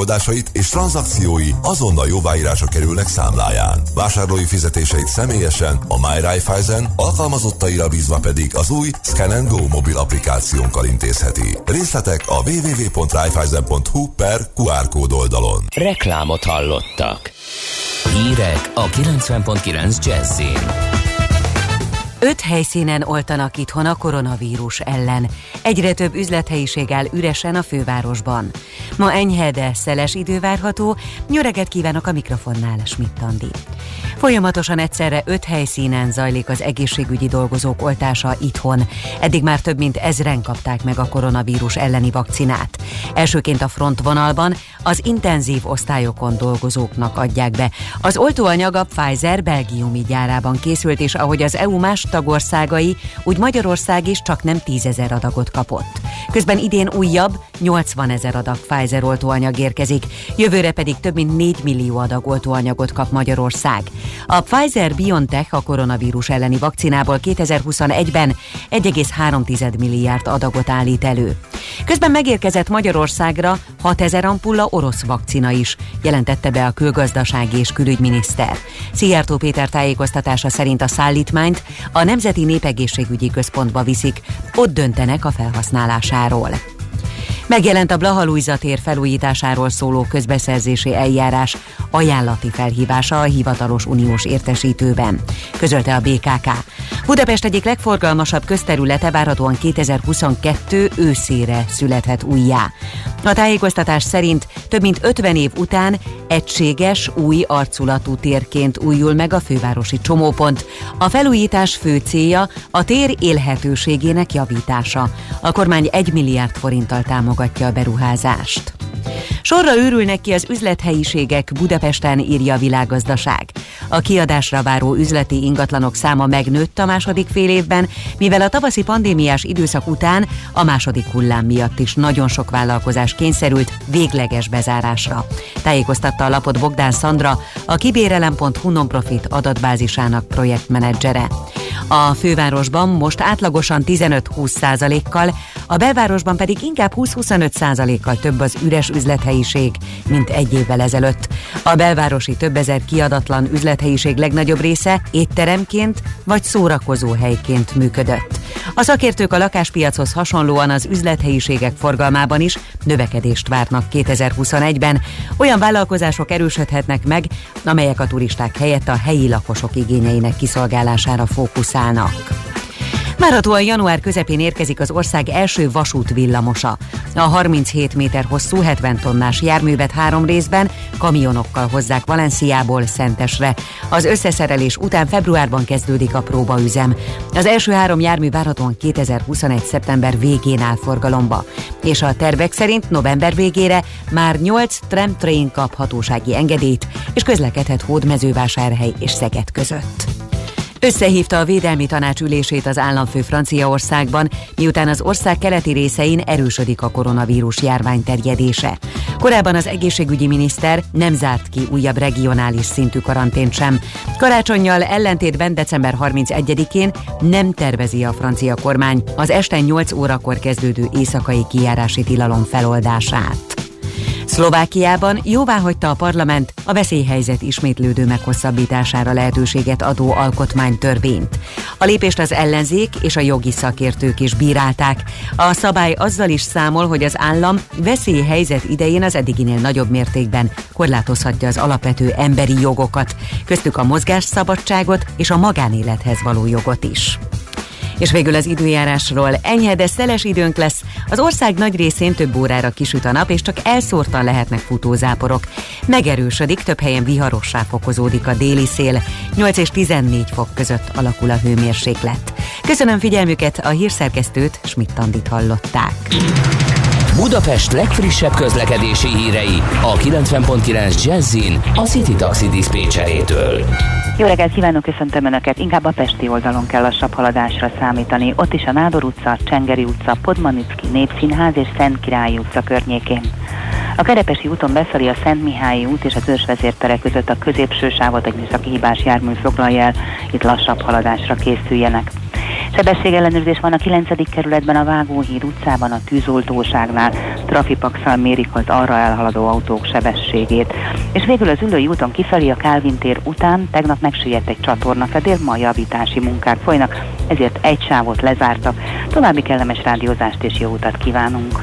megoldásait és tranzakciói azonnal jóváírása kerülnek számláján. Vásárlói fizetéseit személyesen a MyRaiffeisen, alkalmazottaira bízva pedig az új Scan Go mobil applikációnkkal intézheti. Részletek a www.raiffeisen.hu per QR kód oldalon. Reklámot hallottak. Hírek a 90.9 Jazzin. Öt helyszínen oltanak itthon a koronavírus ellen. Egyre több üzlethelyiség áll üresen a fővárosban. Ma enyhe, de szeles idő várható. Nyöreget kívánok a mikrofonnál, Schmidt Andi. Folyamatosan egyszerre öt helyszínen zajlik az egészségügyi dolgozók oltása itthon. Eddig már több mint ezren kapták meg a koronavírus elleni vakcinát. Elsőként a frontvonalban az intenzív osztályokon dolgozóknak adják be. Az oltóanyag a Pfizer belgiumi gyárában készült, és ahogy az EU más tagországai, úgy Magyarország is csak nem 10 ezer adagot kapott. Közben idén újabb 80 ezer adag Pfizer oltóanyag érkezik, jövőre pedig több mint 4 millió adag oltóanyagot kap Magyarország. A Pfizer-BioNTech a koronavírus elleni vakcinából 2021-ben 1,3 milliárd adagot állít elő. Közben megérkezett Magyarországra 6 ezer ampulla orosz vakcina is, jelentette be a külgazdasági és külügyminiszter. Szijjártó Péter tájékoztatása szerint a szállítmányt a Nemzeti Népegészségügyi Központba viszik, ott döntenek a felhasználásáról. Megjelent a Blaha tér felújításáról szóló közbeszerzési eljárás ajánlati felhívása a hivatalos uniós értesítőben, közölte a BKK. Budapest egyik legforgalmasabb közterülete várhatóan 2022 őszére születhet újjá. A tájékoztatás szerint több mint 50 év után egységes, új arculatú térként újul meg a fővárosi csomópont. A felújítás fő célja a tér élhetőségének javítása. A kormány 1 milliárd forinttal támogatja a beruházást. Sorra őrülnek ki az üzlethelyiségek Budapesten, írja a világgazdaság. A kiadásra váró üzleti ingatlanok száma megnőtt a második fél évben, mivel a tavaszi pandémiás időszak után a második hullám miatt is nagyon sok vállalkozás kényszerült végleges bezárásra. Tájékoztatta a lapot Bogdán Szandra, a kibérelem.hu non-profit adatbázisának projektmenedzsere. A fővárosban most átlagosan 15-20 százalékkal, a belvárosban pedig inkább 20-25 százalékkal több az üres üzlethelyiség, mint egy évvel ezelőtt. A belvárosi több ezer kiadatlan üzlethelyiség legnagyobb része étteremként vagy szórakozó helyként működött. A szakértők a lakáspiachoz hasonlóan az üzlethelyiségek forgalmában is növekedést várnak 2021-ben. Olyan vállalkozások erősödhetnek meg, amelyek a turisták helyett a helyi lakosok igényeinek kiszolgálására fókuszálnak. Várhatóan január közepén érkezik az ország első vasút villamosa. A 37 méter hosszú 70 tonnás járművet három részben kamionokkal hozzák Valenciából Szentesre. Az összeszerelés után februárban kezdődik a próbaüzem. Az első három jármű várhatóan 2021. szeptember végén áll forgalomba, és a tervek szerint november végére már 8 tramtrain kap hatósági engedélyt, és közlekedhet Hódmezővásárhely és Szeged között. Összehívta a védelmi tanács ülését az államfő Franciaországban, miután az ország keleti részein erősödik a koronavírus járvány terjedése. Korábban az egészségügyi miniszter nem zárt ki újabb regionális szintű karantént sem. Karácsonyjal ellentétben december 31-én nem tervezi a francia kormány az este 8 órakor kezdődő éjszakai kijárási tilalom feloldását. Szlovákiában jóváhagyta a parlament a veszélyhelyzet ismétlődő meghosszabbítására lehetőséget adó alkotmánytörvényt. A lépést az ellenzék és a jogi szakértők is bírálták. A szabály azzal is számol, hogy az állam veszélyhelyzet idején az eddiginél nagyobb mértékben korlátozhatja az alapvető emberi jogokat, köztük a mozgásszabadságot és a magánélethez való jogot is. És végül az időjárásról enyhe, de szeles időnk lesz. Az ország nagy részén több órára kisüt a nap, és csak elszórtan lehetnek futózáporok. Megerősödik, több helyen viharossá fokozódik a déli szél. 8 és 14 fok között alakul a hőmérséklet. Köszönöm figyelmüket, a hírszerkesztőt Schmidt-Tandit hallották. Budapest legfrissebb közlekedési hírei a 90.9 Jazzin a City Taxi Dispécsejétől. Jó reggelt kívánok, köszöntöm Önöket. Inkább a Pesti oldalon kell lassabb haladásra számítani. Ott is a Nádor utca, Csengeri utca, Podmanicki Népszínház és Szent Királyi utca környékén. A Kerepesi úton beszali a Szent Mihályi út és az ősvezértere között a középső sávot egy műszaki hibás jármű foglalja el, itt lassabb haladásra készüljenek. Sebességellenőrzés van a 9. kerületben a Vágóhíd utcában, a tűzoltóságnál. Trafipaxal mérik az arra elhaladó autók sebességét. És végül az ülői úton kifelé a Kálvin tér után tegnap megsüllyedt egy csatornafedél, ma javítási munkák folynak, ezért egy sávot lezártak. További kellemes rádiózást és jó utat kívánunk!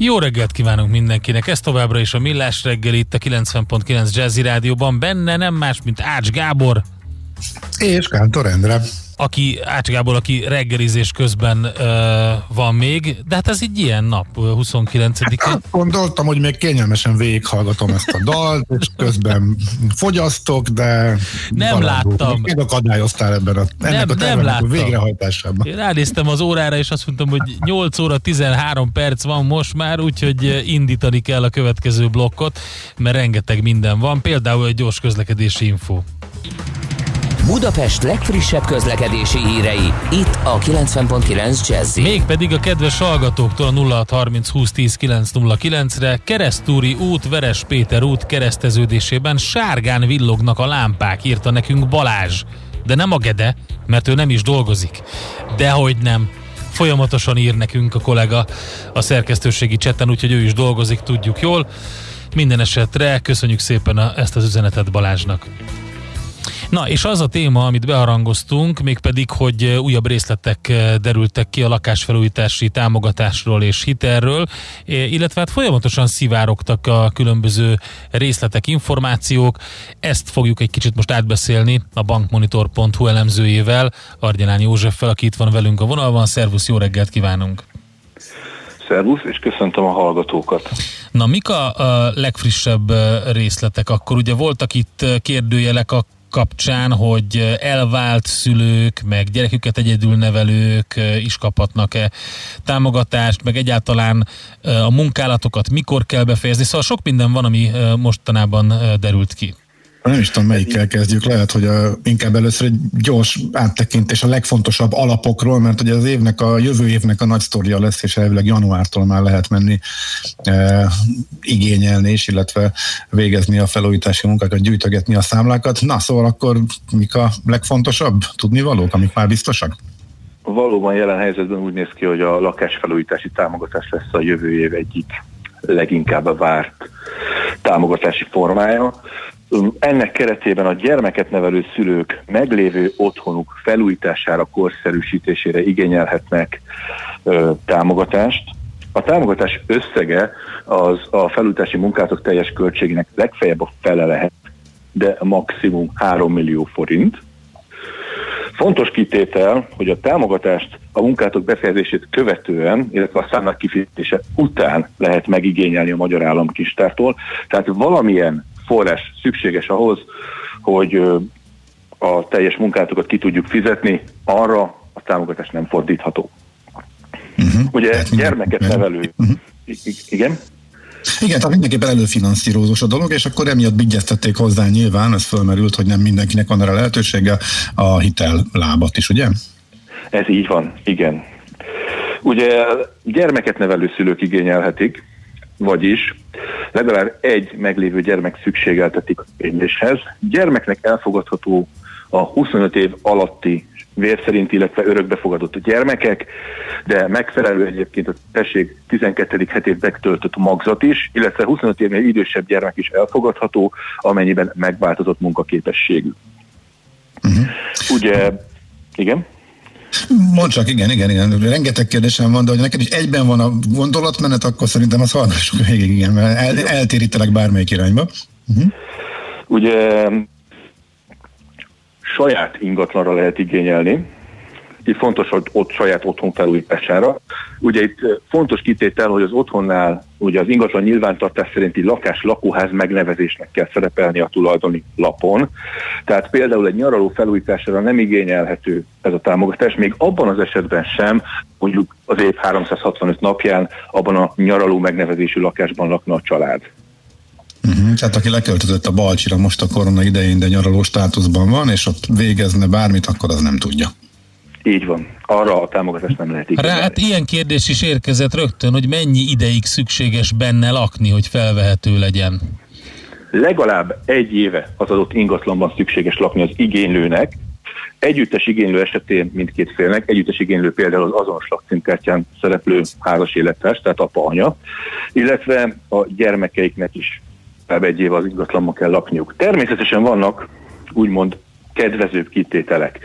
Jó reggelt kívánunk mindenkinek, ez továbbra is a Millás reggel itt a 90.9 Jazzy Rádióban, benne nem más, mint Ács Gábor. És Kántor Endre aki Ács Gábor, aki reggelizés közben uh, van még, de hát ez egy ilyen nap, 29-én. Hát, gondoltam, hogy még kényelmesen végighallgatom ezt a dalt, és közben fogyasztok, de nem láttam. Még akadályoztál ebben a, ennek nem, a nem láttam. végrehajtásában. Én ránéztem az órára, és azt mondtam, hogy 8 óra 13 perc van most már, úgyhogy indítani kell a következő blokkot, mert rengeteg minden van, például egy gyors közlekedési info. Budapest legfrissebb közlekedési hírei, itt a 90.9 jazz Mégpedig a kedves hallgatóktól a 0630 2010 909-re Keresztúri út, Veres Péter út kereszteződésében sárgán villognak a lámpák, írta nekünk Balázs. De nem a Gede, mert ő nem is dolgozik. Dehogy nem folyamatosan ír nekünk a kollega a szerkesztőségi csetten, úgyhogy ő is dolgozik, tudjuk jól. Minden esetre köszönjük szépen a, ezt az üzenetet Balázsnak. Na, és az a téma, amit beharangoztunk, mégpedig, hogy újabb részletek derültek ki a lakásfelújítási támogatásról és hitelről, illetve hát folyamatosan szivárogtak a különböző részletek, információk. Ezt fogjuk egy kicsit most átbeszélni a bankmonitor.hu elemzőjével, Argyelán Józseffel, aki itt van velünk a vonalban. Szervusz, jó reggelt kívánunk! Szervusz, és köszöntöm a hallgatókat. Na, mik a, a legfrissebb részletek? Akkor ugye voltak itt kérdőjelek a kapcsán, hogy elvált szülők, meg gyereküket egyedül nevelők is kaphatnak-e támogatást, meg egyáltalán a munkálatokat mikor kell befejezni. Szóval sok minden van, ami mostanában derült ki. Nem is tudom, melyikkel kezdjük. Lehet, hogy a, inkább először egy gyors áttekintés a legfontosabb alapokról, mert ugye az évnek, a jövő évnek a nagy sztoria lesz, és elvileg januártól már lehet menni e, igényelni is, illetve végezni a felújítási munkákat, gyűjtögetni a számlákat. Na, szóval akkor mik a legfontosabb tudnivalók, amik már biztosak? Valóban jelen helyzetben úgy néz ki, hogy a lakásfelújítási támogatás lesz a jövő év egyik leginkább várt támogatási formája. Ennek keretében a gyermeket nevelő szülők meglévő otthonuk felújítására, korszerűsítésére igényelhetnek ö, támogatást. A támogatás összege az a felújítási munkátok teljes költségének legfeljebb a fele lehet, de maximum 3 millió forint. Fontos kitétel, hogy a támogatást a munkátok befejezését követően, illetve a számlák kifizetése után lehet megigényelni a Magyar Állam kistártól. Tehát valamilyen forrás szükséges ahhoz, hogy a teljes munkátokat ki tudjuk fizetni, arra a támogatás nem fordítható. Uh-huh. Ugye tehát gyermeket nevelő. Uh-huh. Igen? Igen, tehát mindenképpen előfinanszírozós a dolog, és akkor emiatt bigyeztették hozzá nyilván, ez fölmerült, hogy nem mindenkinek van erre lehetősége, a hitel lábat is, ugye? Ez így van, igen. Ugye gyermeket nevelő szülők igényelhetik, vagyis legalább egy meglévő gyermek szükségeltetik a kéréshez. Gyermeknek elfogadható a 25 év alatti vér szerint, illetve örökbefogadott gyermekek, de megfelelő egyébként a tessék 12. hetét megtöltött magzat is, illetve 25 évnél idősebb gyermek is elfogadható, amennyiben megváltozott munkaképességű. Uh-huh. Ugye, igen? Mondd csak, igen, igen, igen. Rengeteg kérdésem van, de hogy neked is egyben van a gondolatmenet, akkor szerintem az hallgassuk végig, igen, mert el, eltérítelek bármelyik irányba. Uh-huh. Ugye saját ingatlanra lehet igényelni, itt fontos, hogy ott saját otthon felújítására. Ugye itt fontos kitétel, hogy az otthonnál ugye az ingatlan nyilvántartás szerinti lakás lakóház megnevezésnek kell szerepelni a tulajdoni lapon. Tehát például egy nyaraló felújítására nem igényelhető ez a támogatás, még abban az esetben sem, mondjuk az év 365 napján abban a nyaraló megnevezésű lakásban lakna a család. Uh-huh, tehát aki leköltözött a Balcsira most a korona idején, de nyaraló státuszban van, és ott végezne bármit, akkor az nem tudja. Így van. Arra a támogatást nem lehet igazán. Hát ilyen kérdés is érkezett rögtön, hogy mennyi ideig szükséges benne lakni, hogy felvehető legyen? Legalább egy éve az adott ingatlanban szükséges lakni az igénylőnek, Együttes igénylő esetén mindkét félnek, együttes igénylő például az azonos lakcímkártyán szereplő házas élettárs, tehát apa-anya, illetve a gyermekeiknek is legalább egy év az ingatlanban kell lakniuk. Természetesen vannak úgymond kedvezőbb kitételek.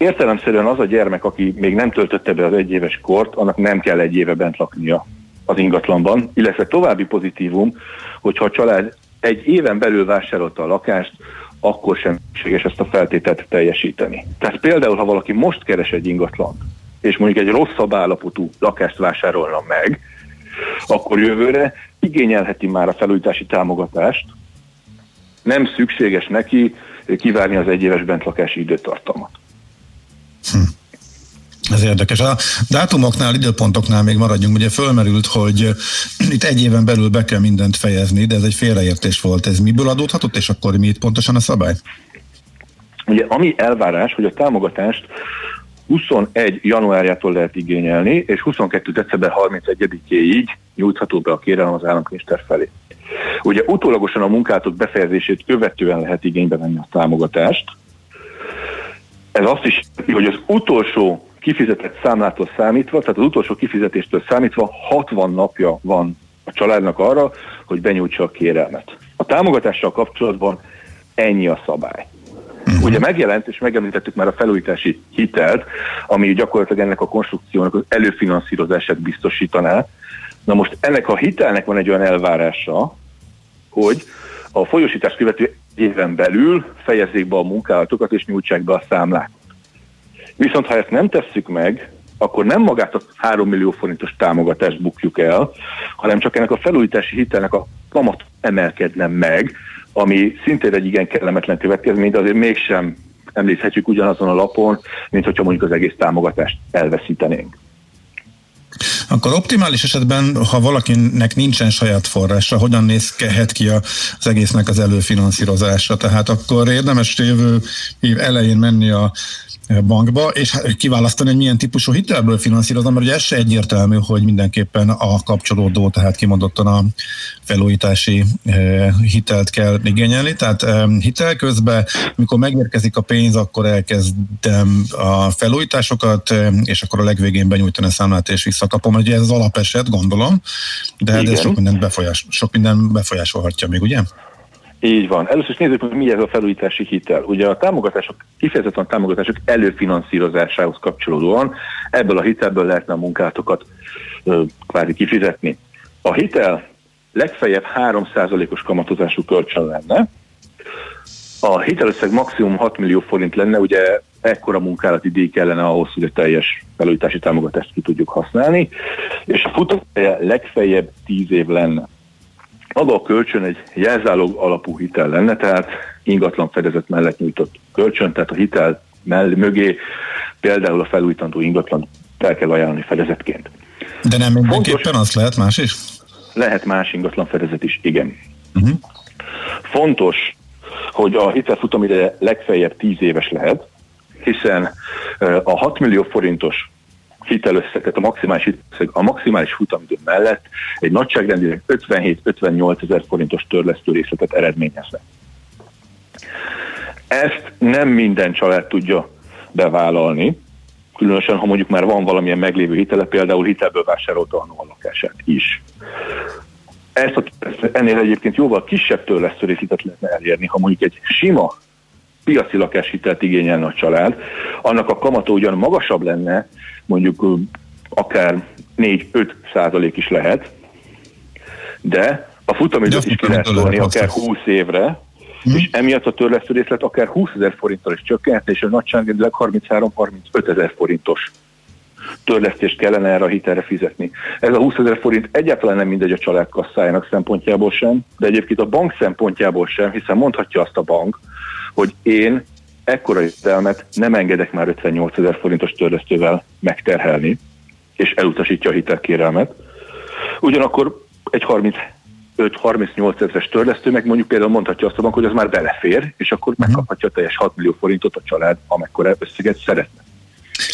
Értelemszerűen az a gyermek, aki még nem töltötte be az egyéves kort, annak nem kell egy éve bent laknia az ingatlanban, illetve további pozitívum, hogyha a család egy éven belül vásárolta a lakást, akkor sem szükséges ezt a feltételt teljesíteni. Tehát például, ha valaki most keres egy ingatlan, és mondjuk egy rosszabb állapotú lakást vásárolna meg, akkor jövőre igényelheti már a felújítási támogatást, nem szükséges neki kivárni az egyéves bentlakási időtartamot. Hm. Ez érdekes. A dátumoknál, időpontoknál még maradjunk. Ugye fölmerült, hogy itt egy éven belül be kell mindent fejezni, de ez egy félreértés volt. Ez miből adódhatott, és akkor mi itt pontosan a szabály? Ugye ami elvárás, hogy a támogatást 21 januárjától lehet igényelni, és 22. december 31-éig nyújtható be a kérelem az államkincstár felé. Ugye utólagosan a munkátok befejezését követően lehet igénybe venni a támogatást. Ez azt is hogy az utolsó kifizetett számlától számítva, tehát az utolsó kifizetéstől számítva 60 napja van a családnak arra, hogy benyújtsa a kérelmet. A támogatással kapcsolatban ennyi a szabály. Uh-huh. Ugye megjelent, és megemlítettük már a felújítási hitelt, ami gyakorlatilag ennek a konstrukciónak az előfinanszírozását biztosítaná. Na most ennek a hitelnek van egy olyan elvárása, hogy a folyosítás követő éven belül fejezzék be a munkálatokat és nyújtsák be a számlákat. Viszont ha ezt nem tesszük meg, akkor nem magát a 3 millió forintos támogatást bukjuk el, hanem csak ennek a felújítási hitelnek a kamat emelkedne meg, ami szintén egy igen kellemetlen következmény, de azért mégsem említhetjük ugyanazon a lapon, mint hogyha mondjuk az egész támogatást elveszítenénk. Akkor optimális esetben, ha valakinek nincsen saját forrása, hogyan nézhet ki az egésznek az előfinanszírozása? Tehát akkor érdemes jövő év elején menni a bankba, és hát kiválasztani, hogy milyen típusú hitelből finanszírozom, mert ugye ez se egyértelmű, hogy mindenképpen a kapcsolódó, tehát kimondottan a felújítási eh, hitelt kell igényelni. Tehát eh, hitel közben, mikor megérkezik a pénz, akkor elkezdem a felújításokat, eh, és akkor a legvégén benyújtani a számlát és visszakapom. Ugye ez az alapeset, gondolom, de, hát ez sok minden, befolyás, sok minden befolyásolhatja még, ugye? Így van. Először is nézzük, hogy mi ez a felújítási hitel. Ugye a támogatások, kifejezetten a támogatások előfinanszírozásához kapcsolódóan ebből a hitelből lehetne a munkátokat kvázi kifizetni. A hitel legfeljebb 3%-os kamatozású kölcsön lenne, a hitelösszeg maximum 6 millió forint lenne, ugye ekkora munkálati díj kellene ahhoz, hogy a teljes felújítási támogatást ki tudjuk használni, és a futóideje legfeljebb 10 év lenne. Maga a kölcsön egy jelzálog alapú hitel lenne, tehát ingatlan fedezet mellett nyújtott kölcsön, tehát a hitel mell- mögé például a felújítandó ingatlan fel kell ajánlani fedezetként. De nem mindenképpen Fontos, az lehet más is? Lehet más ingatlan fedezet is, igen. Uh-huh. Fontos, hogy a hitelfutamideje legfeljebb 10 éves lehet, hiszen a 6 millió forintos hitelösszeget, a maximális hitelösszeg, a maximális futamidő mellett egy nagyságrendileg 57-58 ezer forintos törlesztő részletet eredményezne. Ezt nem minden család tudja bevállalni, különösen ha mondjuk már van valamilyen meglévő hitele, például hitelből vásárolta a lakását is. Ezt a, ennél egyébként jóval kisebb törlesztő részletet lehetne elérni, ha mondjuk egy sima piaci lakáshitelt igényelne a család, annak a kamata ugyan magasabb lenne, mondjuk akár 4-5 százalék is lehet, de a futamidőt is ki lehet tolni akár 20 évre, hmm. és emiatt a törlesztő részlet akár 20 ezer forinttal is csökkent, és a nagyságrendileg 33-35 ezer forintos törlesztést kellene erre a hitelre fizetni. Ez a 20 ezer forint egyáltalán nem mindegy a család kasszájának szempontjából sem, de egyébként a bank szempontjából sem, hiszen mondhatja azt a bank, hogy én ekkora jövedelmet nem engedek már 58 ezer forintos törlesztővel megterhelni, és elutasítja a hitelkérelmet. Ugyanakkor egy 35-38 ezeres törlesztő meg mondjuk például mondhatja azt a bank, hogy az már belefér, és akkor mhm. megkaphatja a teljes 6 millió forintot a család, amekkora összeget szeretne.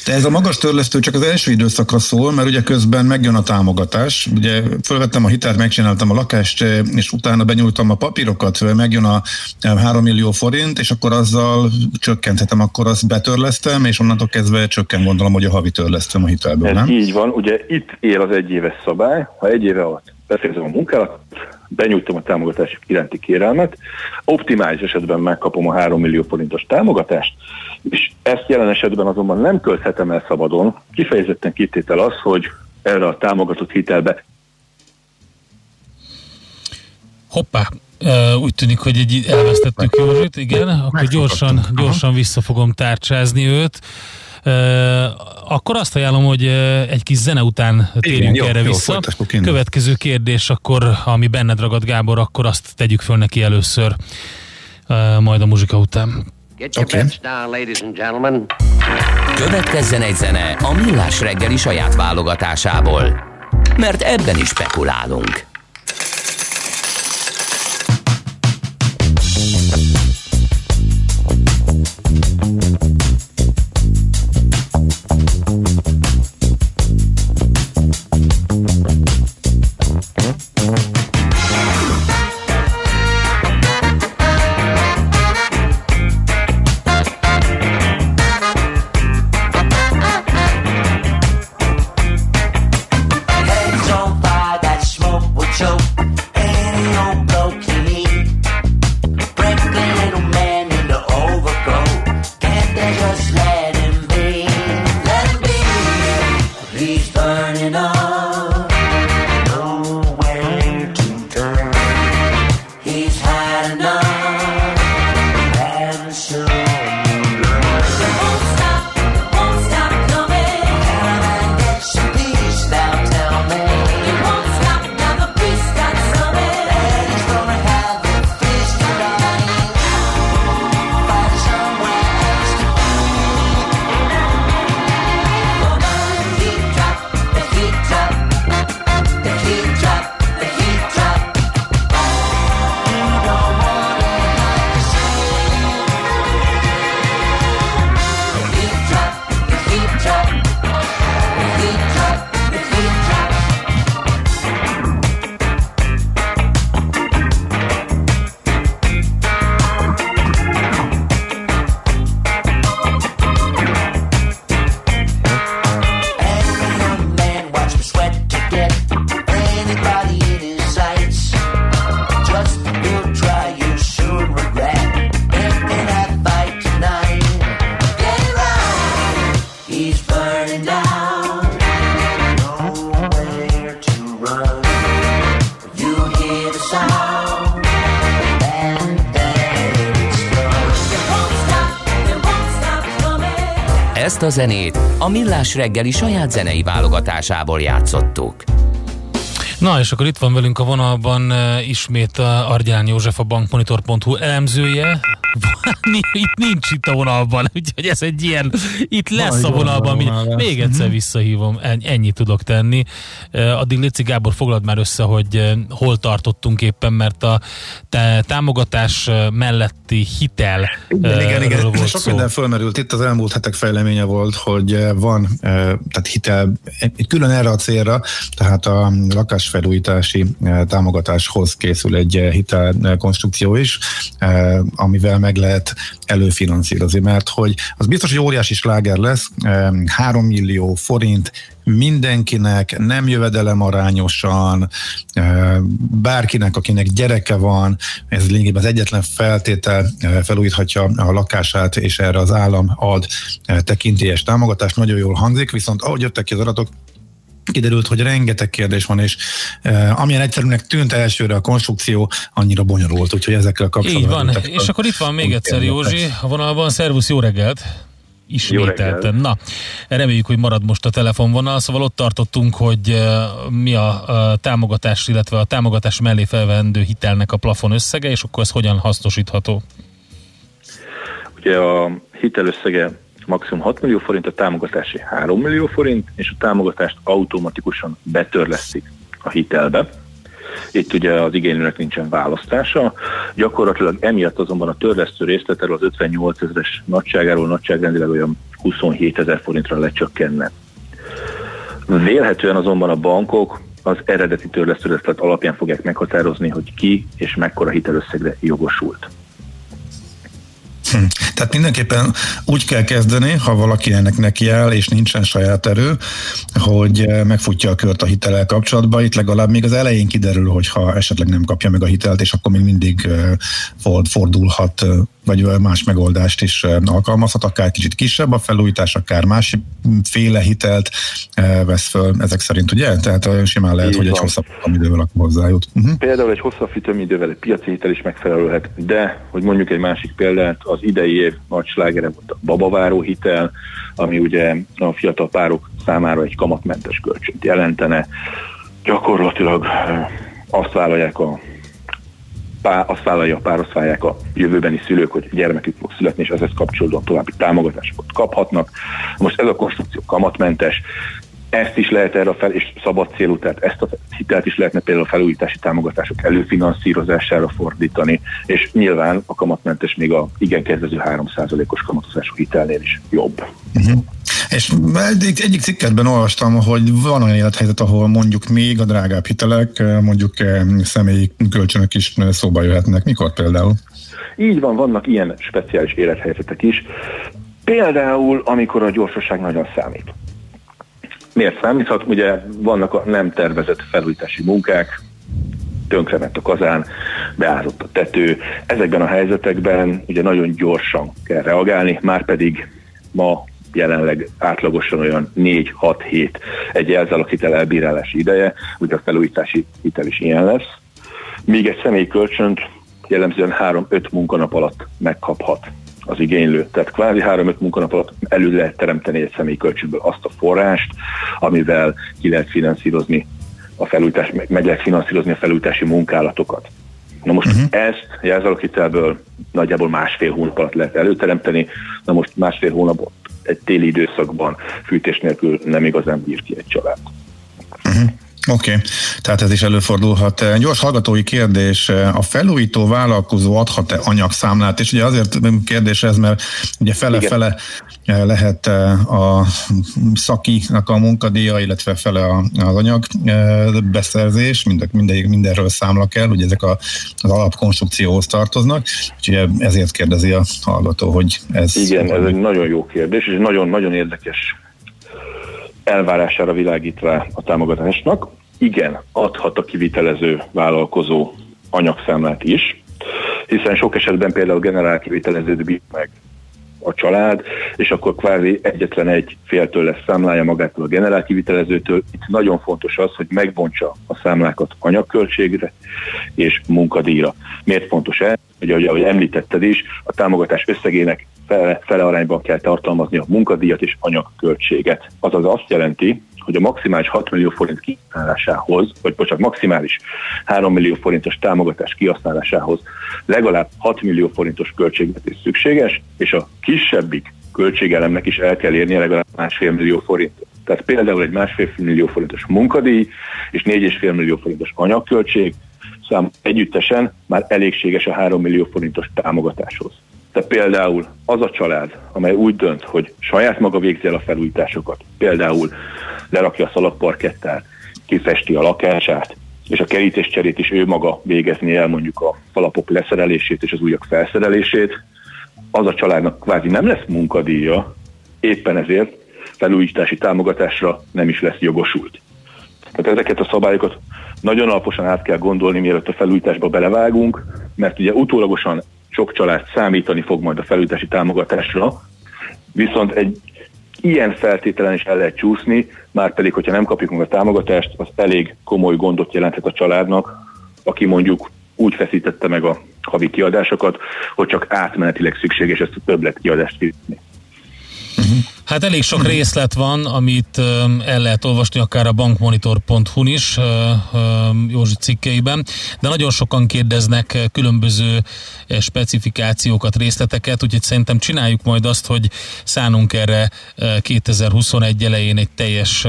De ez a magas törlesztő csak az első időszakra szól, mert ugye közben megjön a támogatás. Ugye fölvettem a hitelt, megcsináltam a lakást, és utána benyújtam a papírokat, megjön a 3 millió forint, és akkor azzal csökkenthetem, akkor azt betörlesztem, és onnantól kezdve csökken gondolom, hogy a havi törlesztem a hitelből, ez nem? így van, ugye itt él az egyéves szabály, ha egy éve alatt befejezem a munkálat, benyújtom a támogatás iránti kérelmet, optimális esetben megkapom a 3 millió forintos támogatást, és ezt jelen esetben azonban nem költhetem el szabadon. Kifejezetten kitétel az, hogy erre a támogatott hitelbe Hoppá, úgy tűnik, hogy egy elvesztettük Józsit, igen, akkor gyorsan, gyorsan vissza fogom tárcsázni őt. Akkor azt ajánlom, hogy egy kis zene után térjünk Igen, erre jó, vissza. Jó, Következő kérdés, akkor, ami benned ragad Gábor, akkor azt tegyük föl neki először, majd a muzsika után. Get your okay. bets down, ladies and gentlemen. Következzen egy zene a Millás reggeli saját válogatásából, mert ebben is spekulálunk. down. Zenét a Millás reggeli saját zenei válogatásából játszottuk. Na, és akkor itt van velünk a vonalban uh, ismét a Argyán József, a bankmonitor.hu elemzője. itt nincs itt a vonalban, úgyhogy ez egy ilyen, itt lesz a vonalban, mi, még egyszer visszahívom, ennyit tudok tenni. Addig Léci Gábor foglald már össze, hogy hol tartottunk éppen, mert a támogatás melletti hitel igen, igen, igen. Volt Sok szó. minden fölmerült. Itt az elmúlt hetek fejleménye volt, hogy van tehát hitel, külön erre a célra, tehát a lakásfelújítási támogatáshoz készül egy hitelkonstrukció is, amivel meg lehet előfinanszírozni, mert hogy az biztos, hogy óriási sláger lesz, 3 millió forint mindenkinek, nem jövedelem arányosan, bárkinek, akinek gyereke van, ez lényegében az egyetlen feltétel felújíthatja a lakását, és erre az állam ad tekintélyes támogatást, nagyon jól hangzik, viszont ahogy jöttek ki az adatok, kiderült, hogy rengeteg kérdés van, és uh, amilyen egyszerűnek tűnt elsőre a konstrukció, annyira bonyolult, úgyhogy ezekkel kapcsolatban... Így van, és akkor itt van még egyszer Józsi a vonalban. Szervusz, jó reggelt! Ismételten. Na, reméljük, hogy marad most a telefonvonal, szóval ott tartottunk, hogy mi a, támogatás, illetve a támogatás mellé felvendő hitelnek a plafon összege, és akkor ez hogyan hasznosítható? Ugye a hitelösszege maximum 6 millió forint, a támogatási 3 millió forint, és a támogatást automatikusan betörlesztik a hitelbe. Itt ugye az igénylőnek nincsen választása. Gyakorlatilag emiatt azonban a törlesztő részletel az 58 ezeres nagyságáról nagyságrendileg olyan 27 ezer forintra lecsökkenne. Vélhetően azonban a bankok az eredeti törlesztőreszlet alapján fogják meghatározni, hogy ki és mekkora hitelösszegre jogosult. Hm. Tehát mindenképpen úgy kell kezdeni, ha valaki ennek neki áll, és nincsen saját erő, hogy eh, megfutja a kört a hitellel kapcsolatban. Itt legalább még az elején kiderül, hogy ha esetleg nem kapja meg a hitelt, és akkor még mindig eh, fordulhat eh, vagy más megoldást is alkalmazhat, akár kicsit kisebb a felújítás, akár más féle hitelt vesz föl ezek szerint, ugye? Tehát simán lehet, Így hogy van. egy hosszabb idővel akkor hozzájut. Uh-huh. Például egy hosszabb idővel egy piaci hitel is megfelelőhet, de, hogy mondjuk egy másik példát, az idei év nagy slágere volt a babaváró hitel, ami ugye a fiatal párok számára egy kamatmentes kölcsönt jelentene. Gyakorlatilag azt vállalják a pá, azt vállalja a pár, azt vállalják a jövőbeni szülők, hogy gyermekük fog születni, és ezhez kapcsolódóan további támogatásokat kaphatnak. Most ez a konstrukció kamatmentes, ezt is lehet erre fel, és szabad célú, tehát ezt a hitelt is lehetne például a felújítási támogatások előfinanszírozására fordítani, és nyilván a kamatmentes még a igen kedvező 3%-os kamatozású hitelnél is jobb. Uh-huh. És egyik, egyik cikketben olvastam, hogy van olyan élethelyzet, ahol mondjuk még a drágább hitelek, mondjuk személyi kölcsönök is szóba jöhetnek. Mikor például? Így van, vannak ilyen speciális élethelyzetek is. Például, amikor a gyorsaság nagyon számít. Miért számíthat? Ugye vannak a nem tervezett felújítási munkák, tönkrement a kazán, beázott a tető. Ezekben a helyzetekben ugye nagyon gyorsan kell reagálni, már pedig ma jelenleg átlagosan olyan 4-6 hét egy jelzáloghitel elbírálási ideje, ugye a felújítási hitel is ilyen lesz. Míg egy személyi kölcsönt jellemzően 3-5 munkanap alatt megkaphat az igénylő. Tehát kvázi 3-5 munkanap alatt elő lehet teremteni egy személyi kölcsönből azt a forrást, amivel ki lehet finanszírozni a felújítás, meg lehet finanszírozni a felújítási munkálatokat. Na most uh-huh. ezt jelzaloghitelből nagyjából másfél hónap alatt lehet előteremteni, na most másfél hónap egy téli időszakban fűtés nélkül nem igazán bír ki egy család. Uh-huh. Oké, okay. tehát ez is előfordulhat. Gyors hallgatói kérdés, a felújító vállalkozó adhat-e anyagszámlát? És ugye azért kérdés ez, mert ugye fele-fele lehet a szakinak a munkadíja, illetve fele az anyag beszerzés, mind, minden, mindenről számla kell, ugye ezek a, az alapkonstrukcióhoz tartoznak, úgyhogy ezért kérdezi a hallgató, hogy ez... Igen, ez egy nagyon jó kérdés, és nagyon-nagyon érdekes elvárására világít rá a támogatásnak. Igen, adhat a kivitelező vállalkozó anyagszámlát is, hiszen sok esetben például generál kivitelező bír meg a család, és akkor kvázi egyetlen egy féltől lesz számlája magától a generál kivitelezőtől. Itt nagyon fontos az, hogy megbontsa a számlákat anyagköltségre és munkadíjra. Miért fontos ez? Ugye, ahogy említetted is, a támogatás összegének fele, fele arányban kell tartalmazni a munkadíjat és anyagköltséget. Azaz azt jelenti, hogy a maximális 6 millió forint kihasználásához, vagy bocsánat, maximális 3 millió forintos támogatás kihasználásához legalább 6 millió forintos költségvetés szükséges, és a kisebbik költségelemnek is el kell érnie legalább másfél millió forintot. Tehát például egy másfél millió forintos munkadíj és 4,5 millió forintos anyagköltség szám együttesen már elégséges a 3 millió forintos támogatáshoz. Tehát például az a család, amely úgy dönt, hogy saját maga végzi el a felújításokat, például lerakja a szalagparkettát, kifesti a lakását, és a kerítéscserét is ő maga végezni el mondjuk a falapok leszerelését és az újak felszerelését, az a családnak kvázi nem lesz munkadíja, éppen ezért felújítási támogatásra nem is lesz jogosult. Tehát ezeket a szabályokat nagyon alaposan át kell gondolni, mielőtt a felújításba belevágunk, mert ugye utólagosan sok család számítani fog majd a felújítási támogatásra, viszont egy ilyen feltételen is el lehet csúszni, már pedig, hogyha nem kapjuk meg a támogatást, az elég komoly gondot jelenthet a családnak, aki mondjuk úgy feszítette meg a havi kiadásokat, hogy csak átmenetileg szükséges ezt a többlet kiadást fizetni. Uh-huh. Hát elég sok részlet van, amit el lehet olvasni akár a bankmonitor.hu-n is Józsi cikkeiben, de nagyon sokan kérdeznek különböző specifikációkat, részleteket, úgyhogy szerintem csináljuk majd azt, hogy szánunk erre 2021 elején egy teljes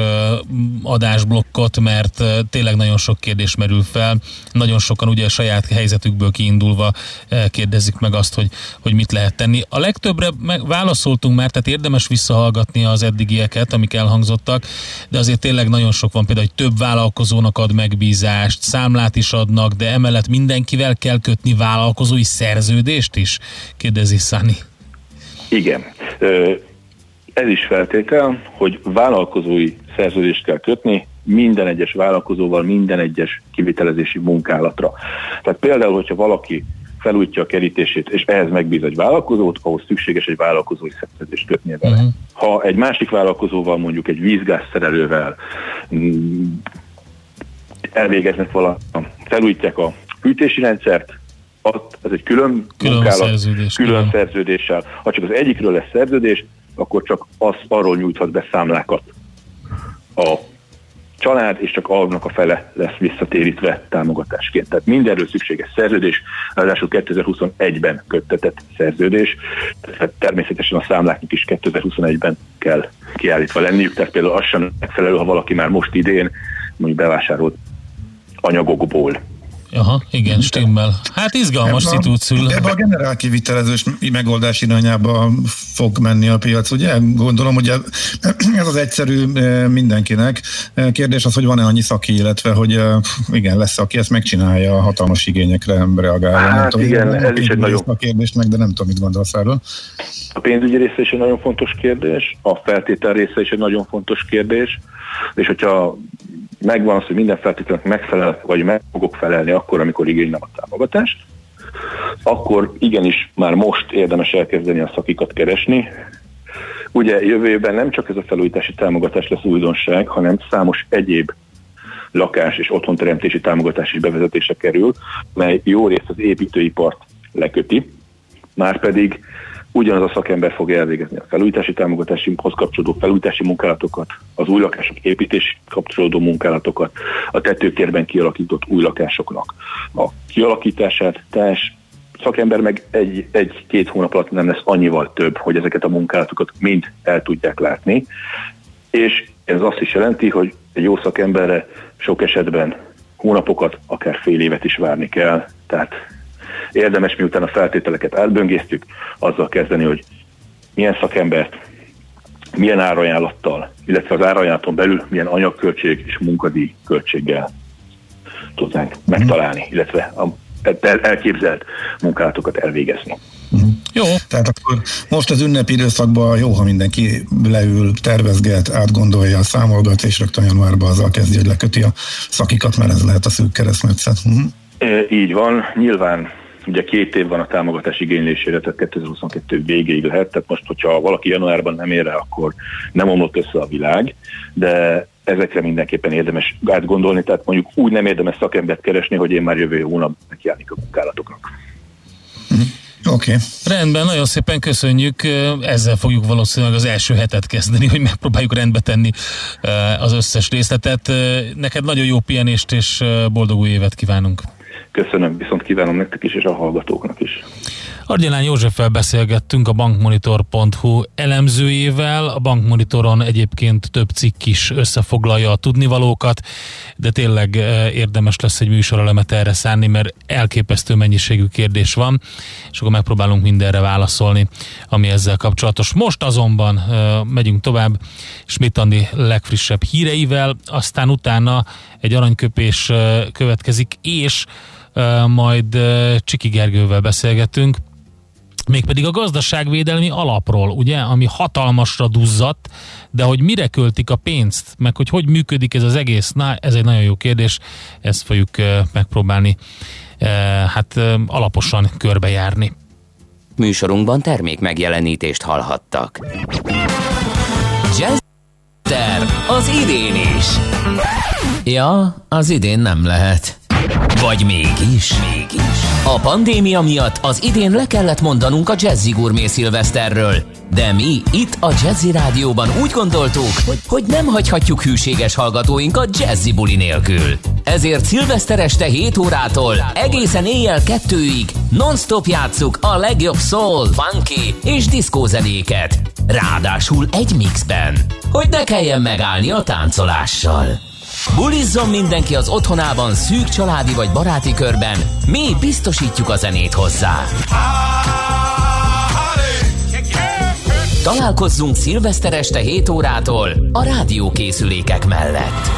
adásblokkot, mert tényleg nagyon sok kérdés merül fel. Nagyon sokan ugye a saját helyzetükből kiindulva kérdezik meg azt, hogy, hogy mit lehet tenni. A legtöbbre meg válaszoltunk már, tehát érdemes visszahallgatni hallgatni az eddigieket, amik elhangzottak, de azért tényleg nagyon sok van, például, hogy több vállalkozónak ad megbízást, számlát is adnak, de emellett mindenkivel kell kötni vállalkozói szerződést is? Kérdezi Szani. Igen. Ez is feltétel, hogy vállalkozói szerződést kell kötni minden egyes vállalkozóval, minden egyes kivitelezési munkálatra. Tehát például, hogyha valaki felújítja a kerítését, és ehhez megbíz egy vállalkozót, ahhoz szükséges egy vállalkozói szerződést kötnie vele. Uh-huh. Ha egy másik vállalkozóval, mondjuk egy vízgázszerelővel mm, elvégeznek valamit, felújítják a fűtési rendszert, ez egy külön, külön munkálat, szerződés, külön, külön szerződéssel. Ha csak az egyikről lesz szerződés, akkor csak az arról nyújthat be számlákat a család, és csak annak a fele lesz visszatérítve támogatásként. Tehát mindenről szükséges szerződés, ráadásul 2021-ben köttetett szerződés, tehát természetesen a számláknak is 2021-ben kell kiállítva lenniük, tehát például az sem megfelelő, ha valaki már most idén mondjuk bevásárolt anyagokból Aha, igen, stimmel. Hát izgalmas szitúciul. Ebbe a generál kivitelezős megoldás irányába fog menni a piac, ugye? Gondolom, hogy ez az egyszerű eh, mindenkinek. Eh, kérdés az, hogy van-e annyi szaki, illetve hogy eh, igen, lesz, aki ezt megcsinálja a hatalmas igényekre reagálva. Hát tudom, igen, ez is egy nagyon... A kérdést meg, de nem tudom, mit gondolsz erről. A pénzügyi része is egy nagyon fontos kérdés, a feltétel része is egy nagyon fontos kérdés, és hogyha megvan az, hogy minden feltételnek megfelel, vagy meg fogok felelni akkor, amikor igénylem a támogatást, akkor igenis már most érdemes elkezdeni a szakikat keresni. Ugye jövő évben nem csak ez a felújítási támogatás lesz újdonság, hanem számos egyéb lakás és otthonteremtési támogatás is bevezetése kerül, mely jó részt az építőipart leköti, már pedig ugyanaz a szakember fog elvégezni a felújítási támogatáshoz kapcsolódó felújítási munkálatokat, az új lakások építési kapcsolódó munkálatokat, a tetőkérben kialakított új lakásoknak a kialakítását, tehát szakember meg egy, egy-két hónap alatt nem lesz annyival több, hogy ezeket a munkálatokat mind el tudják látni, és ez azt is jelenti, hogy egy jó szakemberre sok esetben hónapokat, akár fél évet is várni kell, tehát érdemes miután a feltételeket átböngésztük, azzal kezdeni, hogy milyen szakembert, milyen árajánlattal, illetve az árajánlaton belül milyen anyagköltség és munkadíj költséggel tudnánk megtalálni, illetve a elképzelt munkálatokat elvégezni. Uh-huh. Jó. Tehát akkor most az ünnepi időszakban jó, ha mindenki leül, tervezget, átgondolja, számolgat, és rögtön januárban azzal kezdi, hogy leköti a szakikat, mert ez lehet a szűk keresztmetszet. Uh-huh. Így van. Nyilván Ugye két év van a támogatás igénylésére, tehát 2022 végéig lehet, tehát most, hogyha valaki januárban nem ér rá, akkor nem omlott össze a világ, de ezekre mindenképpen érdemes átgondolni, tehát mondjuk úgy nem érdemes szakembert keresni, hogy én már jövő hónapban nekiállnék a munkálatoknak. Mhm. Oké. Okay. Rendben, nagyon szépen köszönjük. Ezzel fogjuk valószínűleg az első hetet kezdeni, hogy megpróbáljuk rendbe tenni az összes részletet. Neked nagyon jó pihenést és boldog új évet kívánunk. Köszönöm, viszont kívánom nektek is és a hallgatóknak is. Argyelán Józseffel beszélgettünk a bankmonitor.hu elemzőjével. A bankmonitoron egyébként több cikk is összefoglalja a tudnivalókat, de tényleg eh, érdemes lesz egy műsorelemet erre szánni, mert elképesztő mennyiségű kérdés van, és akkor megpróbálunk mindenre válaszolni, ami ezzel kapcsolatos. Most azonban eh, megyünk tovább Schmidt Andi legfrissebb híreivel, aztán utána egy aranyköpés eh, következik, és majd Csiki Gergővel beszélgetünk, mégpedig a gazdaságvédelmi alapról, ugye, ami hatalmasra duzzadt, de hogy mire költik a pénzt, meg hogy hogy működik ez az egész, na, ez egy nagyon jó kérdés, ezt fogjuk megpróbálni hát alaposan körbejárni. Műsorunkban termék megjelenítést hallhattak. Jazzer az idén is. Ja, az idén nem lehet. Vagy mégis? Mégis. A pandémia miatt az idén le kellett mondanunk a Jazzy Gourmet Szilveszterről. De mi itt a Jazzy Rádióban úgy gondoltuk, hogy, hogy nem hagyhatjuk hűséges hallgatóinkat Jazzy buli nélkül. Ezért szilveszter este 7 órától egészen éjjel kettőig non-stop játsszuk a legjobb soul, funky és diszkózenéket. Ráadásul egy mixben, hogy ne kelljen megállni a táncolással. Bulizzon mindenki az otthonában szűk családi vagy baráti körben, mi biztosítjuk a zenét hozzá. Találkozzunk szilveszter este 7 órától a rádiókészülékek mellett.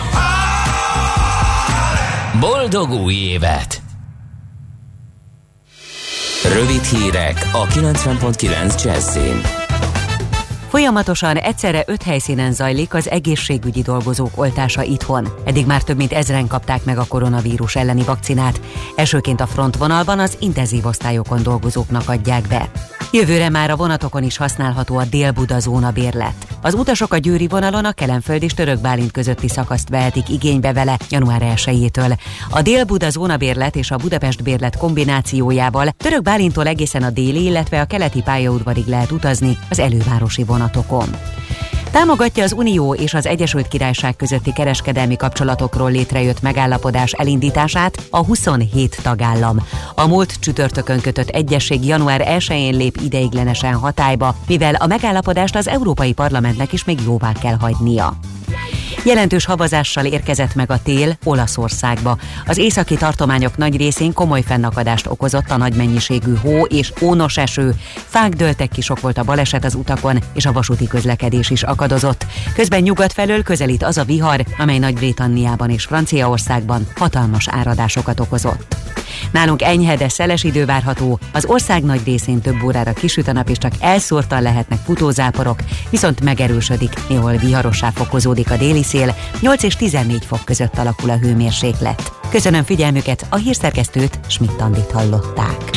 Boldog új évet! Rövid hírek a 90.9 Jazzin. Folyamatosan egyszerre öt helyszínen zajlik az egészségügyi dolgozók oltása itthon. Eddig már több mint ezren kapták meg a koronavírus elleni vakcinát. Elsőként a frontvonalban az intenzív osztályokon dolgozóknak adják be. Jövőre már a vonatokon is használható a Dél-Buda zóna bérlet. Az utasok a Győri vonalon a Kelenföld és Török közötti szakaszt vehetik igénybe vele január 1-től. A Dél-Buda zóna bérlet és a Budapest bérlet kombinációjával Török egészen a déli, illetve a keleti pályaudvarig lehet utazni az elővárosi vonatokon. Támogatja az Unió és az Egyesült Királyság közötti kereskedelmi kapcsolatokról létrejött megállapodás elindítását a 27 tagállam. A múlt csütörtökön kötött egyesség január 1-én lép ideiglenesen hatályba, mivel a megállapodást az Európai Parlamentnek is még jóvá kell hagynia. Jelentős havazással érkezett meg a tél Olaszországba. Az északi tartományok nagy részén komoly fennakadást okozott a nagy mennyiségű hó és ónos eső. Fák dőltek ki, sok volt a baleset az utakon, és a vasúti közlekedés is akadozott. Közben nyugat felől közelít az a vihar, amely Nagy-Britanniában és Franciaországban hatalmas áradásokat okozott. Nálunk enyhe, de szeles idő várható, az ország nagy részén több órára kisüt a nap, és csak elszórtan lehetnek futózáporok, viszont megerősödik, néhol viharossá fokozódik a déli szél, 8 és 14 fok között alakul a hőmérséklet. Köszönöm figyelmüket, a hírszerkesztőt Schmidt-Tandit hallották.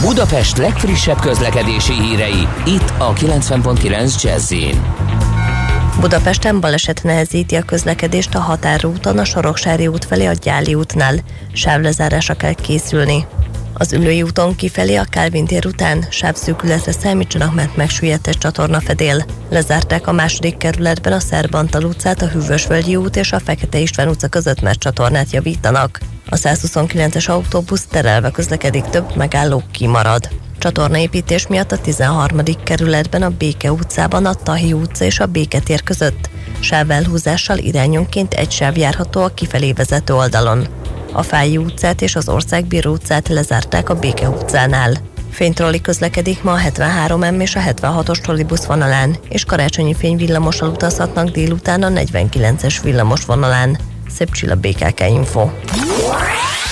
Budapest legfrissebb közlekedési hírei, itt a 90.9 jazz Budapesten baleset nehezíti a közlekedést a határúton a Soroksári út felé a Gyáli útnál. Sávlezárásra kell készülni. Az ülői úton kifelé a Kálvin tér után sávszűkületre számítsanak, mert megsüllyedt egy csatornafedél. Lezárták a második kerületben a Szerbantal utcát, a Hűvösvölgyi út és a Fekete István utca között, mert csatornát javítanak. A 129-es autóbusz terelve közlekedik, több megálló kimarad. Csatornaépítés miatt a 13. kerületben a Béke utcában a Tahi utca és a Béketér között sávelhúzással irányonként egy sáv járható a kifelé vezető oldalon. A Fáji utcát és az Országbíró utcát lezárták a Béke utcánál. Fénytrolli közlekedik ma a 73M és a 76-os trollibusz vonalán, és karácsonyi fényvillamossal utazhatnak délután a 49-es villamos vonalán. Szép csilla BKK Info.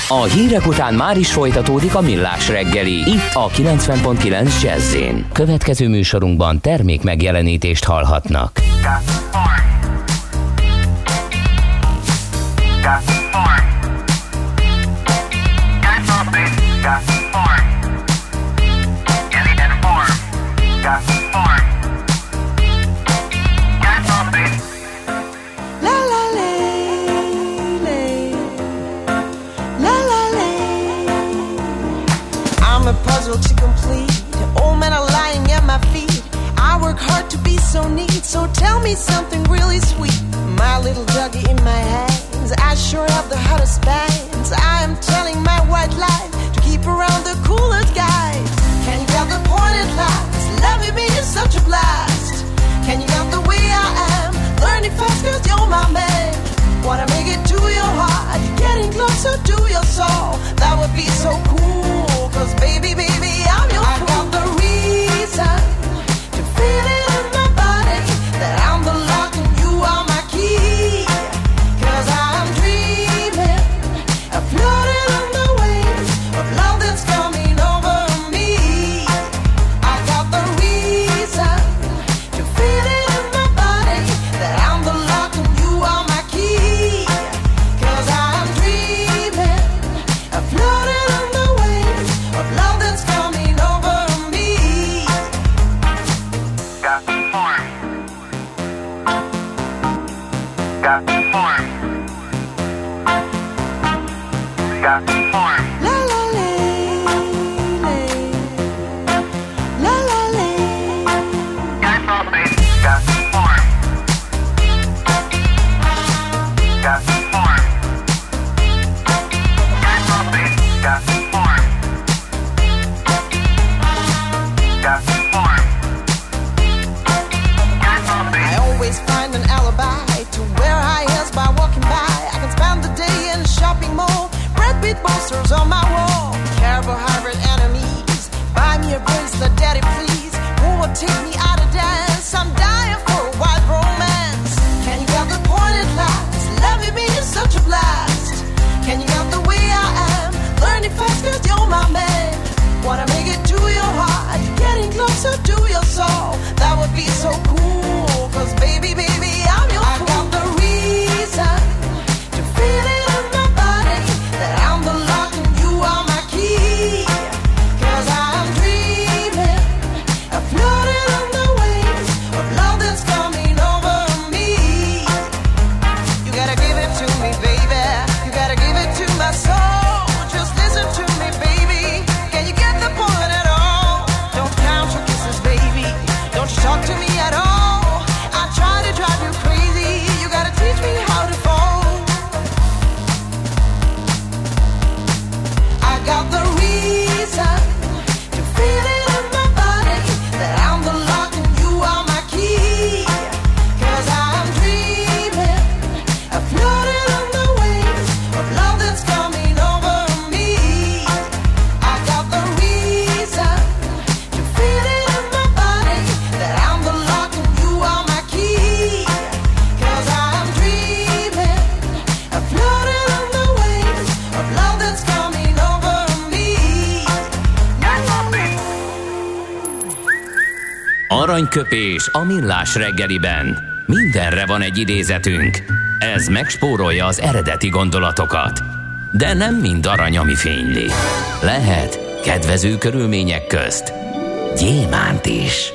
A hírek után már is folytatódik a millás reggeli, itt a 90.9 jazz Következő műsorunkban termék megjelenítést hallhatnak. puzzle me something really sweet. My little doggy in my hands. I sure have the hottest bands. I am telling my white lie to keep around the coolest guys. Can you get the point at last? Loving me is such a blast. Can you get the way I am? Learning fast cause you're my man. Wanna make it to your heart, getting closer to your soul. That would be so cool. Cause baby, baby, Aranyköpés a millás reggeliben. Mindenre van egy idézetünk. Ez megspórolja az eredeti gondolatokat. De nem mind arany, ami fényli. Lehet kedvező körülmények közt gyémánt is.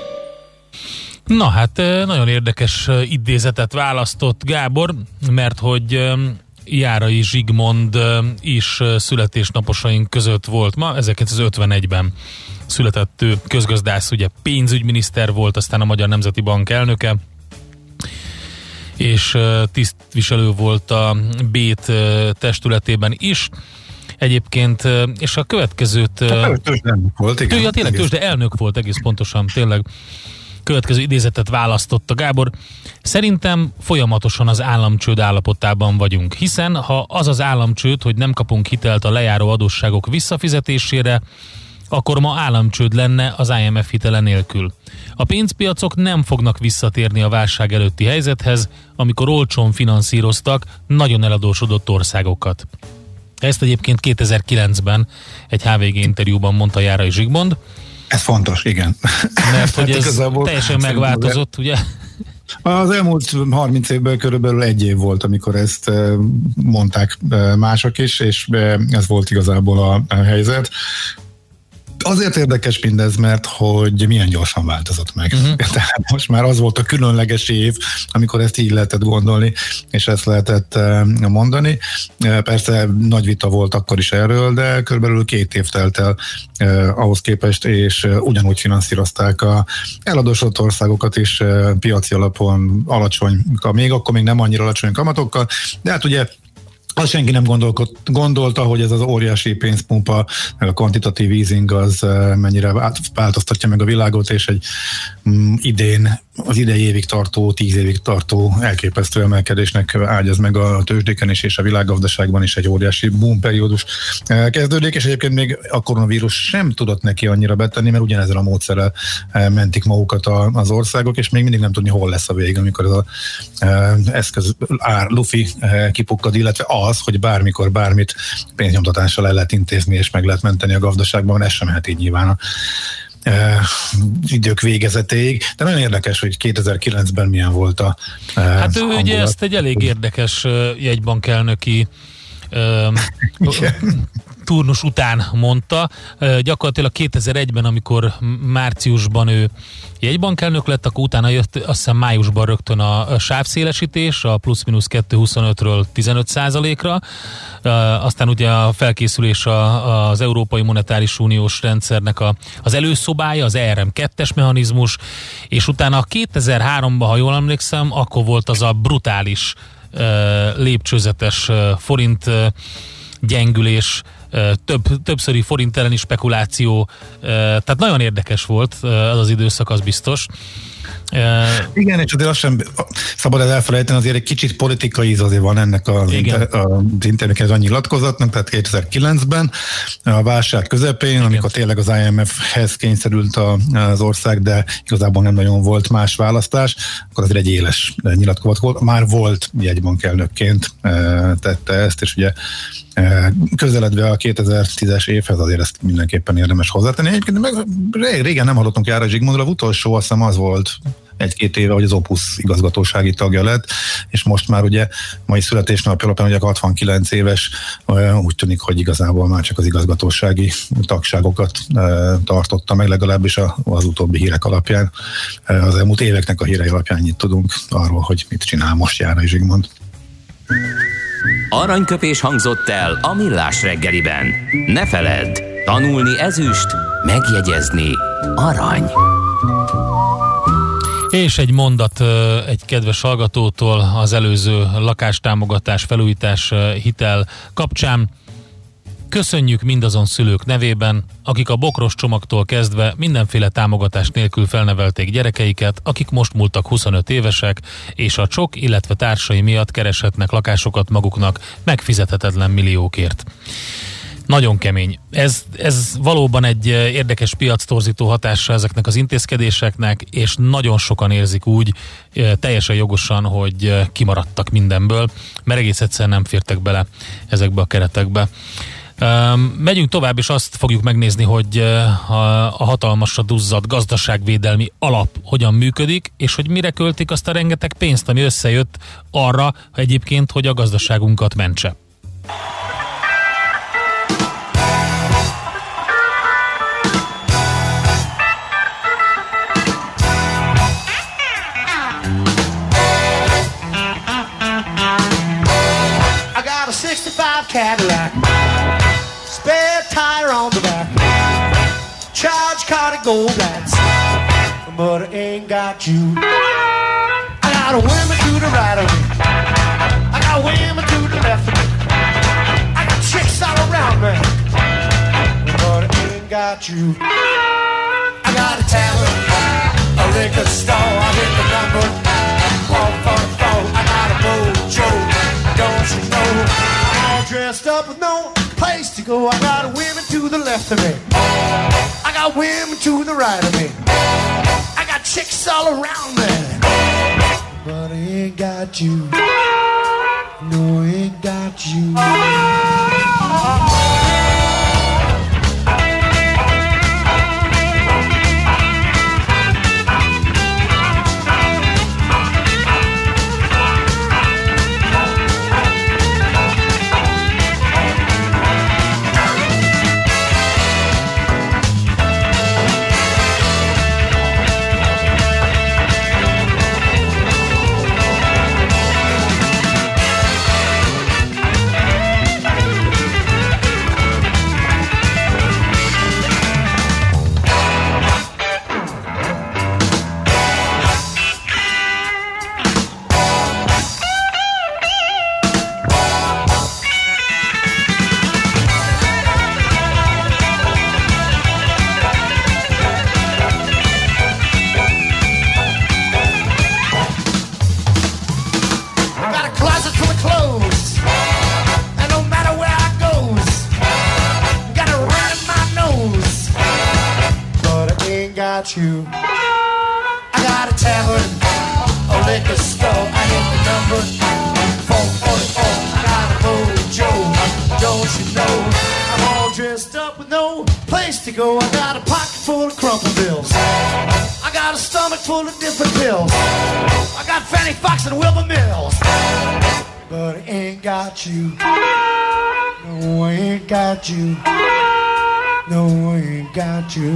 Na hát eh, nagyon érdekes eh, idézetet választott Gábor, mert hogy Járai Zsigmond is eh, születésnaposaink között volt ma, 1951-ben született ő közgazdász, ugye pénzügyminiszter volt, aztán a Magyar Nemzeti Bank elnöke, és tisztviselő volt a Bét testületében is. Egyébként, és a következőt... Tőzsdemük volt, igen. Ja, tényleg tőzsde elnök volt egész pontosan, tényleg. Következő idézetet választotta Gábor. Szerintem folyamatosan az államcsőd állapotában vagyunk, hiszen ha az az államcsőd, hogy nem kapunk hitelt a lejáró adósságok visszafizetésére, akkor ma államcsőd lenne az IMF hitele nélkül. A pénzpiacok nem fognak visszatérni a válság előtti helyzethez, amikor olcsón finanszíroztak nagyon eladósodott országokat. Ezt egyébként 2009-ben egy HVG interjúban mondta Járai Zsigmond, Ez fontos, igen. mert hogy Hát ez teljesen megváltozott, ugye? Az elmúlt 30 évből körülbelül egy év volt, amikor ezt eh, mondták eh, mások is, és eh, ez volt igazából a helyzet. Azért érdekes mindez, mert hogy milyen gyorsan változott meg. Uh-huh. Tehát most már az volt a különleges év, amikor ezt így lehetett gondolni, és ezt lehetett mondani. Persze nagy vita volt akkor is erről, de körülbelül két év telt el eh, ahhoz képest, és ugyanúgy finanszírozták a eladósodott országokat is eh, piaci alapon alacsony, még akkor még nem annyira alacsony kamatokkal, de hát ugye azt senki nem gondolta, hogy ez az óriási pénzpumpa, meg a kvantitatív easing az mennyire változtatja meg a világot, és egy mm, idén, az idei évig tartó, tíz évig tartó elképesztő emelkedésnek ágyaz meg a tőzsdéken is, és a világgazdaságban is egy óriási boom periódus kezdődik, és egyébként még a koronavírus sem tudott neki annyira betenni, mert ugyanezzel a módszerrel mentik magukat az országok, és még mindig nem tudni, hol lesz a vége, amikor ez az eszköz ár, lufi kipukkad, illetve az, hogy bármikor bármit pénznyomtatással el lehet intézni és meg lehet menteni a gazdaságban, ez sem mehet így nyilván idők végezetéig, de nagyon érdekes, hogy 2009-ben milyen volt a Hát ő ugye ezt egy elég érdekes jegybankelnöki turnus után mondta. Gyakorlatilag 2001-ben, amikor márciusban ő jegybankelnök lett, akkor utána jött azt hiszem májusban rögtön a sávszélesítés, a plusz-minusz 2,25-ről 15 ra aztán ugye a felkészülés az Európai Monetáris Uniós rendszernek a, az előszobája, az ERM2-es mechanizmus, és utána 2003-ban, ha jól emlékszem, akkor volt az a brutális lépcsőzetes forint gyengülés, több, többszöri forint elleni spekuláció, tehát nagyon érdekes volt az az időszak, az biztos. Igen, és azért azt sem szabad el elfelejteni, azért egy kicsit politikai íz azért van ennek az, inter, az internetes a nyilatkozatnak, tehát 2009-ben a válság közepén, Igen. amikor tényleg az IMF-hez kényszerült az ország, de igazából nem nagyon volt más választás, akkor azért egy éles nyilatkozat volt. Már volt jegybankelnökként tette ezt, és ugye közeledve a 2010-es évhez azért ezt mindenképpen érdemes hozzátenni. Egyébként meg régen nem hallottunk Jára Zsigmondról, az utolsó azt hiszem az volt egy-két éve, hogy az Opus igazgatósági tagja lett, és most már ugye mai születésnapja alapján ugye 69 éves, úgy tűnik, hogy igazából már csak az igazgatósági tagságokat tartotta meg, legalábbis az utóbbi hírek alapján. Az elmúlt éveknek a hírei alapján nyit tudunk arról, hogy mit csinál most Járai Zsigmond. Aranyköpés hangzott el a millás reggeliben. Ne feledd, tanulni ezüst, megjegyezni arany. És egy mondat egy kedves hallgatótól az előző lakástámogatás, felújítás hitel kapcsán. Köszönjük mindazon szülők nevében, akik a bokros csomagtól kezdve mindenféle támogatás nélkül felnevelték gyerekeiket, akik most múltak 25 évesek, és a csok, illetve társai miatt kereshetnek lakásokat maguknak megfizethetetlen milliókért. Nagyon kemény. Ez, ez valóban egy érdekes piactorzító hatása ezeknek az intézkedéseknek, és nagyon sokan érzik úgy, teljesen jogosan, hogy kimaradtak mindenből, mert egész egyszerűen nem fértek bele ezekbe a keretekbe. Megyünk tovább, és azt fogjuk megnézni, hogy a hatalmasra duzzadt gazdaságvédelmi alap hogyan működik, és hogy mire költik azt a rengeteg pénzt, ami összejött arra egyébként, hogy a gazdaságunkat mentse. Cadillac spare tire on the back. Charge card and gold lights, but I ain't got you. I got a women to the right of me. I got women to the left of me. I got chicks all around me, but I ain't got you. I got a tavern, a liquor store. I hit the number four four four. I got a mojo, don't you know? Dressed up with no place to go. I got women to the left of me. I got women to the right of me. I got chicks all around me. But I ain't got you. No, I ain't got you. Got you. No, I ain't got you.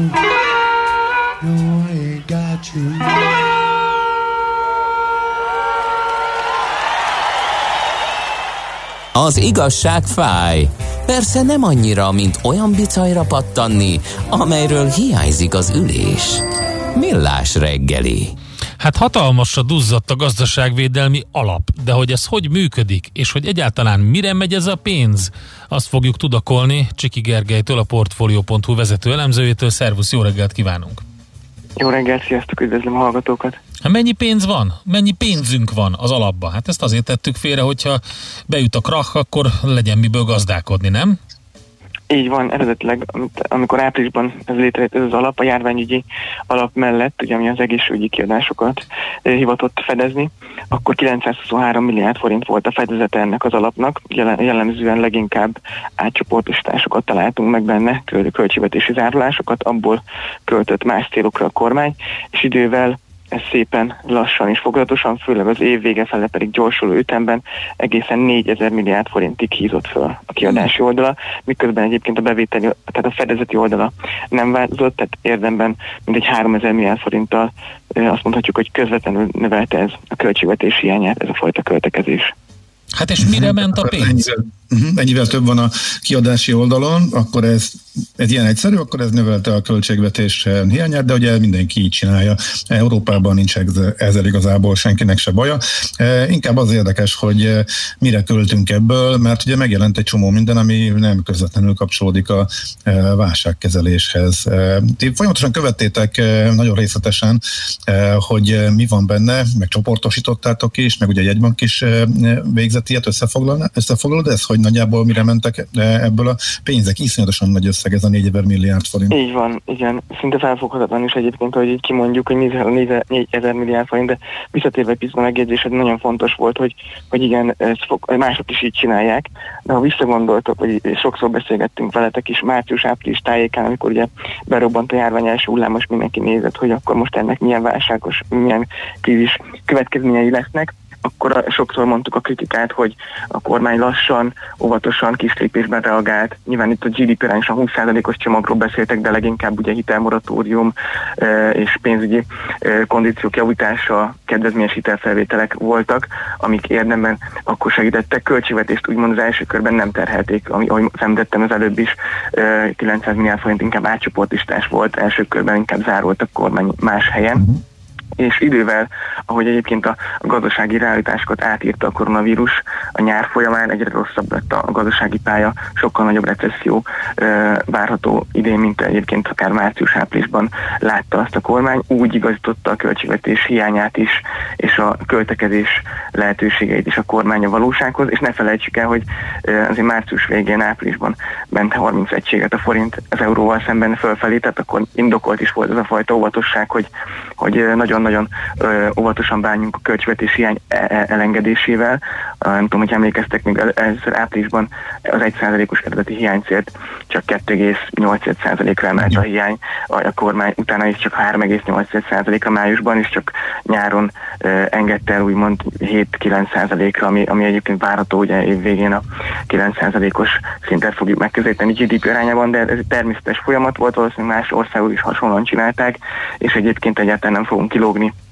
No, I ain't got you. Az igazság fáj. Persze nem annyira, mint olyan bicajra pattanni, amelyről hiányzik az ülés. Millás reggeli. Hát hatalmasra duzzadt a gazdaságvédelmi alap, de hogy ez hogy működik, és hogy egyáltalán mire megy ez a pénz, azt fogjuk tudakolni Csiki Gergelytől, a Portfolio.hu vezető elemzőjétől. Szervusz, jó reggelt kívánunk! Jó reggelt, sziasztok, üdvözlöm a hallgatókat! Hát mennyi pénz van? Mennyi pénzünk van az alapba? Hát ezt azért tettük félre, hogyha bejut a krach, akkor legyen miből gazdálkodni, nem? Így van, eredetileg, amikor áprilisban ez létrejött ez az alap, a járványügyi alap mellett, ugye ami az egészségügyi kiadásokat eh, hivatott fedezni, akkor 923 milliárd forint volt a fedezete ennek az alapnak, jellemzően leginkább átcsoportosításokat találtunk meg benne, köl- költségvetési zárulásokat, abból költött más célokra a kormány, és idővel ez szépen lassan és foglalatosan, főleg az év vége fele pedig gyorsuló ütemben egészen 4000 milliárd forintig hízott föl a kiadási oldala, miközben egyébként a bevételi, tehát a fedezeti oldala nem változott, tehát érdemben mindegy 3000 milliárd forinttal azt mondhatjuk, hogy közvetlenül növelte ez a költségvetés hiányát, ez a fajta költekezés. Hát és mire ment a pénz? Uh-huh, ennyivel több van a kiadási oldalon, akkor ez, ez ilyen egyszerű, akkor ez növelte a költségvetés hiányát, de ugye mindenki így csinálja. Európában nincs ez- ezzel igazából senkinek se baja. Eh, Inkább az érdekes, hogy eh, mire költünk ebből, mert ugye megjelent egy csomó minden, ami nem közvetlenül kapcsolódik a eh, válságkezeléshez. Ti folyamatosan követtétek nagyon részletesen, hogy mi van benne, meg csoportosítottátok is, meg ugye a jegybank is végzett ilyet, összefoglalod ezt, hogy nagyjából mire mentek eh, ebből a pénzek? Iszonyatosan nagy összeg ez a 4000 milliárd forint. Így van, igen. Szinte felfoghatatlan is egyébként, hogy így kimondjuk, hogy 4000 milliárd forint, de visszatérve picit a megjegyzésed, nagyon fontos volt, hogy, hogy igen, ezt fog, mások is így csinálják, de ha visszagondoltok, vagy sokszor beszélgettünk veletek is március-április tájékán, amikor ugye berobbant a járvány első hullám, mindenki nézett, hogy akkor most ennek milyen válságos, milyen krízis következményei lesznek, akkor sokszor mondtuk a kritikát, hogy a kormány lassan, óvatosan, kis lépésben reagált. Nyilván itt a GDP arányosan 20%-os csomagról beszéltek, de leginkább ugye hitelmoratórium és pénzügyi kondíciók javítása, kedvezményes hitelfelvételek voltak, amik érdemben akkor segítettek. Költségvetést úgymond az első körben nem terhelték, ami, ahogy említettem az előbb is, eh, 900 milliárd forint inkább átcsoportistás volt, első körben inkább zárult a kormány más helyen és idővel, ahogy egyébként a gazdasági realitásokat átírta a koronavírus, a nyár folyamán egyre rosszabb lett a gazdasági pálya, sokkal nagyobb recesszió várható idén, mint egyébként akár március-áprilisban látta azt a kormány, úgy igazította a költségvetés hiányát is, és a költekezés lehetőségeit is a kormány a valósághoz, és ne felejtsük el, hogy azért március végén, áprilisban ment 30 egységet a forint az euróval szemben fölfelé, tehát akkor indokolt is volt ez a fajta óvatosság, hogy, hogy ö, nagyon-nagyon ö, óvatosan bánjunk a költségvetés hiány e- e- elengedésével. Ö, Nem tudom, hogy emlékeztek, még el- először áprilisban az 1%-os eredeti hiánycélt csak 2,8%-ra emelte a hiány, a, kormány utána is csak 3,8%-ra májusban, és csak nyáron ö, engedte el úgymond 7-9%-ra, ami, ami egyébként várható, ugye év végén a 9%-os szintet fogjuk megközelíteni GDP arányában, de ez természetes folyamat volt, valószínűleg más országok is hasonlóan csinálták, és egyébként egyáltalán nem fogunk kilógni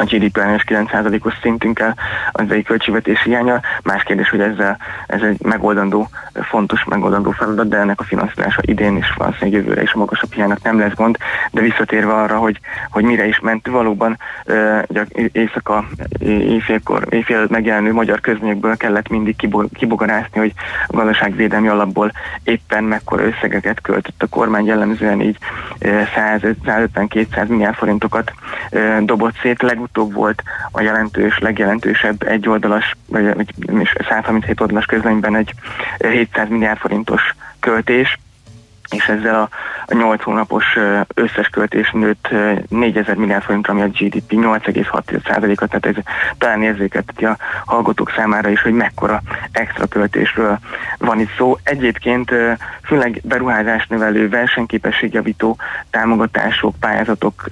a GDP arányos 9%-os szintünkkel az egy költségvetési hiánya. Más kérdés, hogy ezzel, ez egy megoldandó, fontos megoldandó feladat, de ennek a finanszírozása idén és valószínűleg jövőre is magasabb hiánynak nem lesz gond, de visszatérve arra, hogy, hogy mire is ment, valóban éjszaka, éjfélkor, éjfél megjelenő magyar közményekből kellett mindig kibo- kibogarászni, hogy a gazdaságvédelmi alapból éppen mekkora összegeket költött a kormány, jellemzően így 150-200 milliárd forintokat dobott szét. Legutóbb volt a jelentős, legjelentősebb egyoldalas, vagy vagy nem is 137 oldalas közleményben egy ö, 700 milliárd forintos költés, és ezzel a, a 8 hónapos összes költés nőtt ö, 4000 milliárd forintra, ami a GDP 8,6%-a, tehát ez talán érzékelteti a hallgatók számára is, hogy mekkora extra költésről van itt szó. Egyébként főleg beruházás növelő, versenyképességjavító támogatások, pályázatok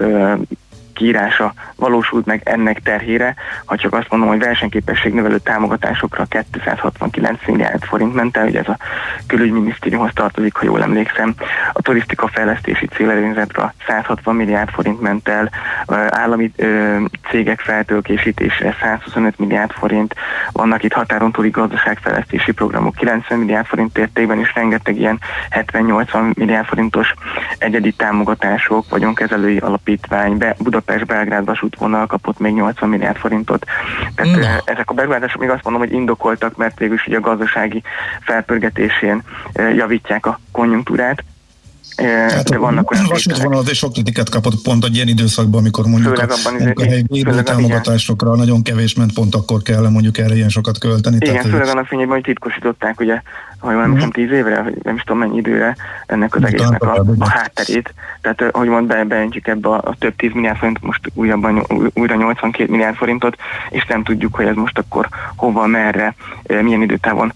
kiírása valósult meg ennek terhére, ha csak azt mondom, hogy versenyképesség növelő támogatásokra 269 milliárd forint ment el, ugye ez a külügyminisztériumhoz tartozik, ha jól emlékszem, a turisztika fejlesztési célerőnyzetre 160 milliárd forint ment el, állami cégek feltőkésítésére 125 milliárd forint, vannak itt határon túli gazdaságfejlesztési programok 90 milliárd forint értékben, és rengeteg ilyen 70-80 milliárd forintos egyedi támogatások, vagyonkezelői alapítvány, be, Budapest-Belgrád vasútvonal kapott még 80 milliárd forintot. Tehát eh, ezek a beruházások még azt mondom, hogy indokoltak, mert végül is ugye a gazdasági felpörgetésén javítják a konjunktúrát. Eh, Hát De a vannak olyan tételek. vasútvonal azért sok kritikát kapott pont egy ilyen időszakban, amikor mondjuk Főleg a abban főleg védő a- támogatásokra nagyon kevés ment, pont akkor kell mondjuk erre ilyen sokat költeni. Igen, tehát, főleg annak fényében, hogy titkosították, ugye, ha jól emlékszem, tíz évre, vagy nem is tudom mennyi időre ennek az egésznek a, a hátterét. Tehát, hogy mond, be, beöntjük ebbe a, a több tíz milliárd forint, most újabban, új- újra 82 milliárd forintot, és nem tudjuk, hogy ez most akkor hova, merre, milyen időtávon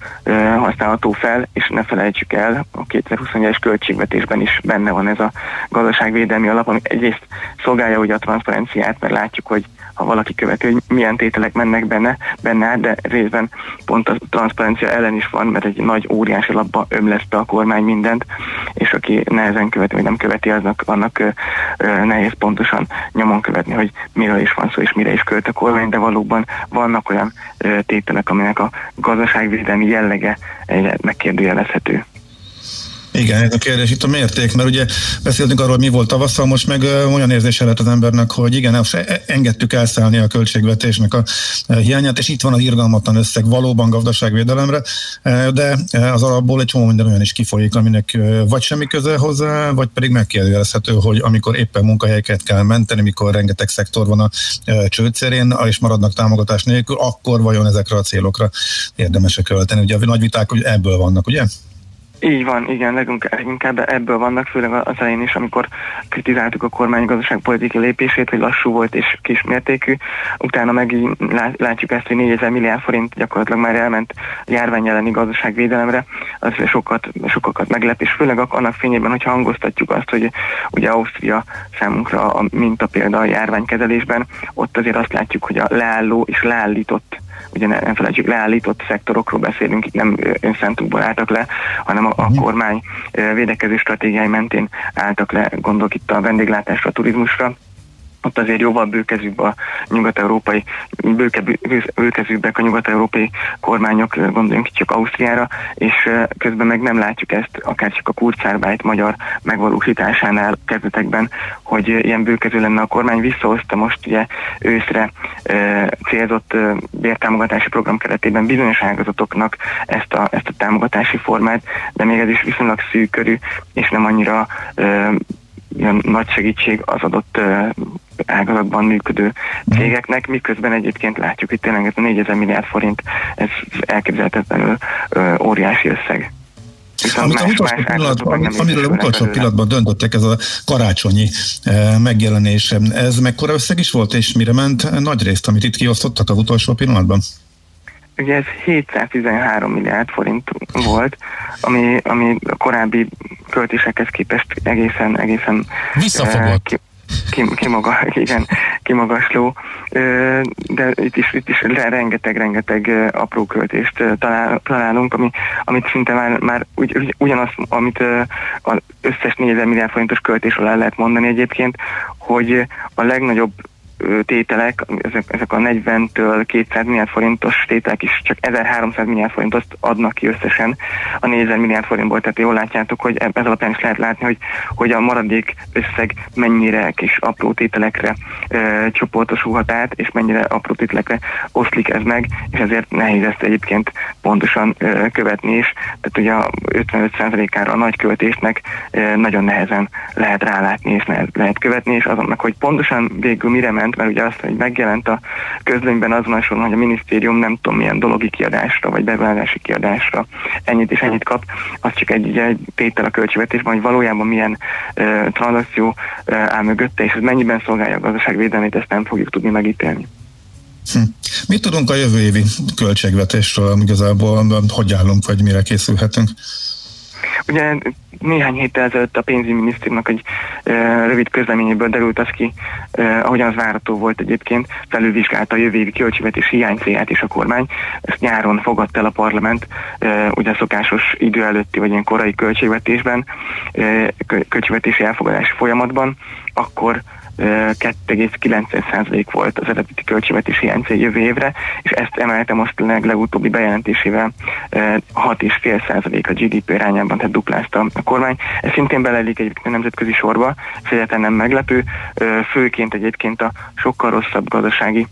használható fel, és ne felejtsük el, a 2021-es költségvetésben is benne van ez a gazdaságvédelmi alap, ami egyrészt szolgálja ugye a transzparenciát, mert látjuk, hogy ha valaki követi, hogy milyen tételek mennek benne, benne át, de részben pont a transzparencia ellen is van, mert egy nagy óriási lapba ömlesz a kormány mindent, és aki nehezen követi, vagy nem követi, aznak, annak ö, nehéz pontosan nyomon követni, hogy miről is van szó, és mire is költ a kormány, de valóban vannak olyan tételek, aminek a gazdaságvédelmi jellege egyre megkérdőjelezhető. Igen, ez a kérdés itt a mérték, mert ugye beszéltünk arról, mi volt tavasszal, most meg olyan érzése lett az embernek, hogy igen, most e- engedtük elszállni a költségvetésnek a ö, hiányát, és itt van az irgalmatlan összeg valóban gazdaságvédelemre, de az alapból egy csomó minden olyan is kifolyik, aminek vagy semmi köze hozzá, vagy pedig megkérdőjelezhető, hogy amikor éppen munkahelyeket kell menteni, mikor rengeteg szektor van a csőcérén, és maradnak támogatás nélkül, akkor vajon ezekre a célokra érdemes költeni. Ugye a nagy viták hogy ebből vannak, ugye? Így van, igen, leginkább, ebből vannak, főleg az elején is, amikor kritizáltuk a kormány gazdaságpolitikai lépését, hogy lassú volt és kismértékű. Utána meg látjuk ezt, hogy 4000 milliárd forint gyakorlatilag már elment járvány elleni gazdaságvédelemre, az sokat, sokakat meglep, és főleg ak- annak fényében, hogy hangoztatjuk azt, hogy ugye Ausztria számunkra a minta példa a járványkezelésben, ott azért azt látjuk, hogy a leálló és leállított ugye ne, nem felejtjük, leállított szektorokról beszélünk, itt nem önszántukból álltak le, hanem a, a kormány ö, védekező stratégiái mentén álltak le, gondolok itt a vendéglátásra, a turizmusra, ott azért jóval bőkezűbb a nyugat-európai, bőke, bőkezűbbek a nyugat-európai kormányok, gondoljunk csak Ausztriára, és közben meg nem látjuk ezt, akár csak a Kurzarbeit magyar megvalósításánál kezdetekben, hogy ilyen bőkező lenne a kormány, visszahozta most ugye őszre ö, célzott ö, bértámogatási program keretében bizonyos ágazatoknak ezt a, ezt a támogatási formát, de még ez is viszonylag szűk körű, és nem annyira ö, ilyen nagy segítség az adott ágazatban működő cégeknek, miközben egyébként látjuk, hogy tényleg ez a 4000 milliárd forint, ez elképzelhetetlenül óriási összeg. Viszont Amit a más, utolsó más pillanatban, nem amiről utolsó pillanatban döntöttek, ez a karácsonyi eh, megjelenés. Ez mekkora összeg is volt, és mire ment nagy részt, amit itt kiosztottak az utolsó pillanatban? Ugye ez 713 milliárd forint volt, ami, ami a korábbi költésekhez képest egészen, egészen Visszafogott. ki, ki, kimaga, igen, kimagasló, de itt is, itt is re- rengeteg-rengeteg apró költést talál, találunk, ami, amit szinte már, már ugy, ugy, ugyanazt, amit az összes 4000 milliárd forintos költésről el lehet mondani egyébként, hogy a legnagyobb tételek, ezek, ezek a 40-től 200 milliárd forintos tételek is csak 1300 milliárd forintot adnak ki összesen a 4000 milliárd forintból, tehát jól látjátok, hogy ez alapján is lehet látni, hogy, hogy a maradék összeg mennyire kis apró tételekre ö, csoportosulhat át, és mennyire apró tételekre oszlik ez meg, és ezért nehéz ezt egyébként pontosan ö, követni is, tehát ugye a 55%-ára a nagy költésnek ö, nagyon nehezen lehet rálátni, és lehet, lehet követni, és azonnak, hogy pontosan végül mire ment, megjelent, mert ugye azt, hogy megjelent a közlönyben azon hogy a minisztérium nem tudom milyen dologi kiadásra, vagy beválási kiadásra ennyit és ennyit kap, az csak egy, ugye, egy tétel a költségvetésben, hogy valójában milyen uh, tranzakció uh, áll mögötte, és ez mennyiben szolgálja a gazdaság védelmét, ezt nem fogjuk tudni megítélni. Hm. Mit tudunk a jövő évi költségvetésről igazából, hogy állunk, vagy mire készülhetünk? Ugye néhány héttel ezelőtt a pénzügyminisztériumnak egy e, rövid közleményéből derült az ki, e, ahogyan az várható volt egyébként, felülvizsgálta a jövő évi költségvetés hiánycélját is a kormány. Ezt nyáron fogadta el a parlament, e, ugye szokásos idő előtti vagy ilyen korai költségvetésben, e, költségvetési elfogadási folyamatban, akkor 2,9% volt az eredeti költségvetési hiánycél jövő évre, és ezt emelte most a legutóbbi bejelentésével 6,5% a GDP irányában, tehát duplázta a kormány. Ez szintén belelik egyébként a nemzetközi sorba, ez nem meglepő, főként egyébként a sokkal rosszabb gazdasági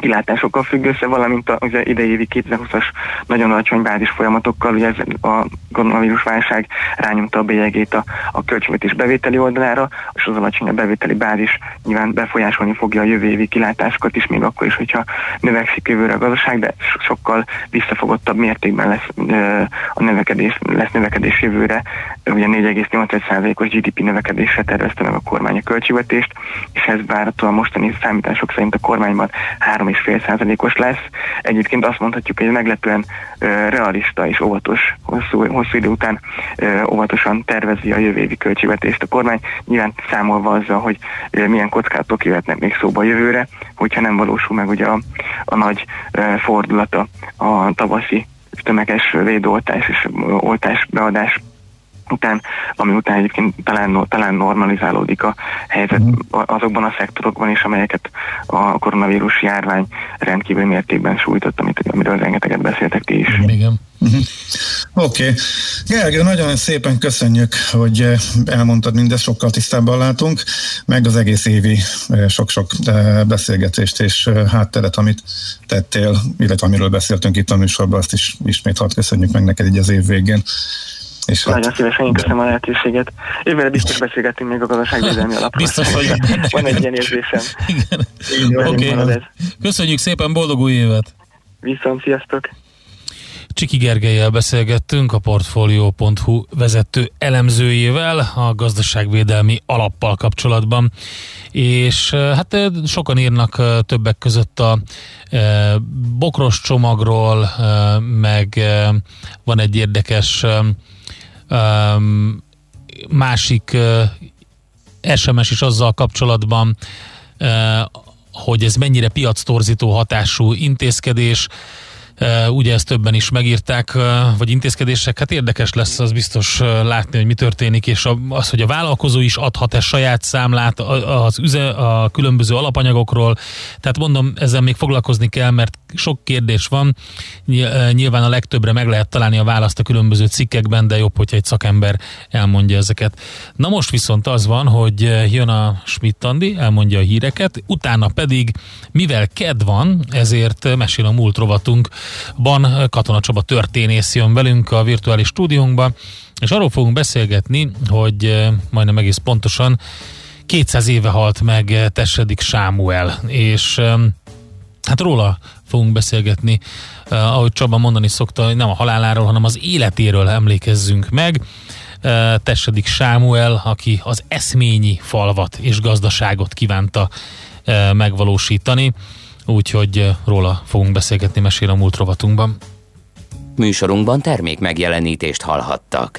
kilátásokkal függ össze, valamint az idejévi 2020-as nagyon alacsony bázis folyamatokkal, ugye ez a koronavírus válság rányomta a bélyegét a, a költségvetés bevételi oldalára, és az alacsony a bevételi bázis nyilván befolyásolni fogja a jövő évi kilátásokat is, még akkor is, hogyha növekszik jövőre a gazdaság, de sokkal visszafogottabb mértékben lesz a növekedés, lesz növekedés jövőre, ugye 4,8%-os GDP növekedésre tervezte meg a kormány a költségvetést, és ez várhatóan mostani számítások szerint a kormányban 3 3,5%-os lesz. Egyébként azt mondhatjuk, hogy meglepően realista és óvatos, hosszú, hosszú idő után óvatosan tervezi a jövő évi költségvetést a kormány, nyilván számolva azzal, hogy milyen kockázatok jöhetnek még szóba jövőre, hogyha nem valósul meg ugye a, a nagy fordulata a tavaszi tömeges védőoltás és oltás beadás után, ami után egyébként talán, talán normalizálódik a helyzet uh-huh. azokban a szektorokban is, amelyeket a koronavírus járvány rendkívül mértékben sújtott, amit, amiről rengeteget beszéltek ti is. Igen. Uh-huh. Oké. Okay. Gergő, nagyon szépen köszönjük, hogy eh, elmondtad mindezt, sokkal tisztábban látunk, meg az egész évi eh, sok-sok eh, beszélgetést és hátteret, amit tettél, illetve amiről beszéltünk itt a műsorban, azt is ismét hadd köszönjük meg neked így az év végén. És Nagyon hát... szívesen, én köszönöm a lehetőséget. Jövőre biztos beszélgetünk még a gazdaságvédelmi alapról. Biztos, hogy van egy ilyen érzésem. Igen. Oké, okay. köszönjük szépen, boldog új évet! Viszont, sziasztok! Csiki Gergelyel beszélgettünk, a Portfolio.hu vezető elemzőjével a gazdaságvédelmi alappal kapcsolatban. És hát sokan írnak többek között a bokros csomagról, meg van egy érdekes másik SMS is azzal kapcsolatban, hogy ez mennyire piactorzító hatású intézkedés, Ugye ezt többen is megírták, vagy intézkedések, hát érdekes lesz az biztos látni, hogy mi történik, és az, hogy a vállalkozó is adhat-e saját számlát az üze, a különböző alapanyagokról. Tehát mondom, ezzel még foglalkozni kell, mert sok kérdés van. Nyilván a legtöbbre meg lehet találni a választ a különböző cikkekben, de jobb, hogyha egy szakember elmondja ezeket. Na most viszont az van, hogy jön a Schmidt elmondja a híreket, utána pedig, mivel ked van, ezért mesél a múlt rovatunk Ban Katona Csaba történész jön velünk a virtuális stúdiónkba, és arról fogunk beszélgetni, hogy majdnem egész pontosan 200 éve halt meg Tessedik Sámuel, és hát róla fogunk beszélgetni, eh, ahogy Csaba mondani szokta, hogy nem a haláláról, hanem az életéről emlékezzünk meg. Tessedik Sámuel, aki az eszményi falvat és gazdaságot kívánta megvalósítani úgyhogy róla fogunk beszélgetni, mesél a múlt rovatunkban. Műsorunkban termék megjelenítést hallhattak.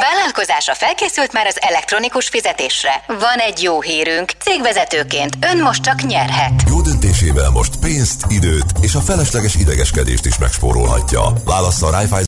Vállalkozása felkészült már az elektronikus fizetésre. Van egy jó hírünk. Cégvezetőként ön most csak nyerhet. Jó döntésével most pénzt, időt és a felesleges idegeskedést is megspórolhatja. Válassza a Raiffeisen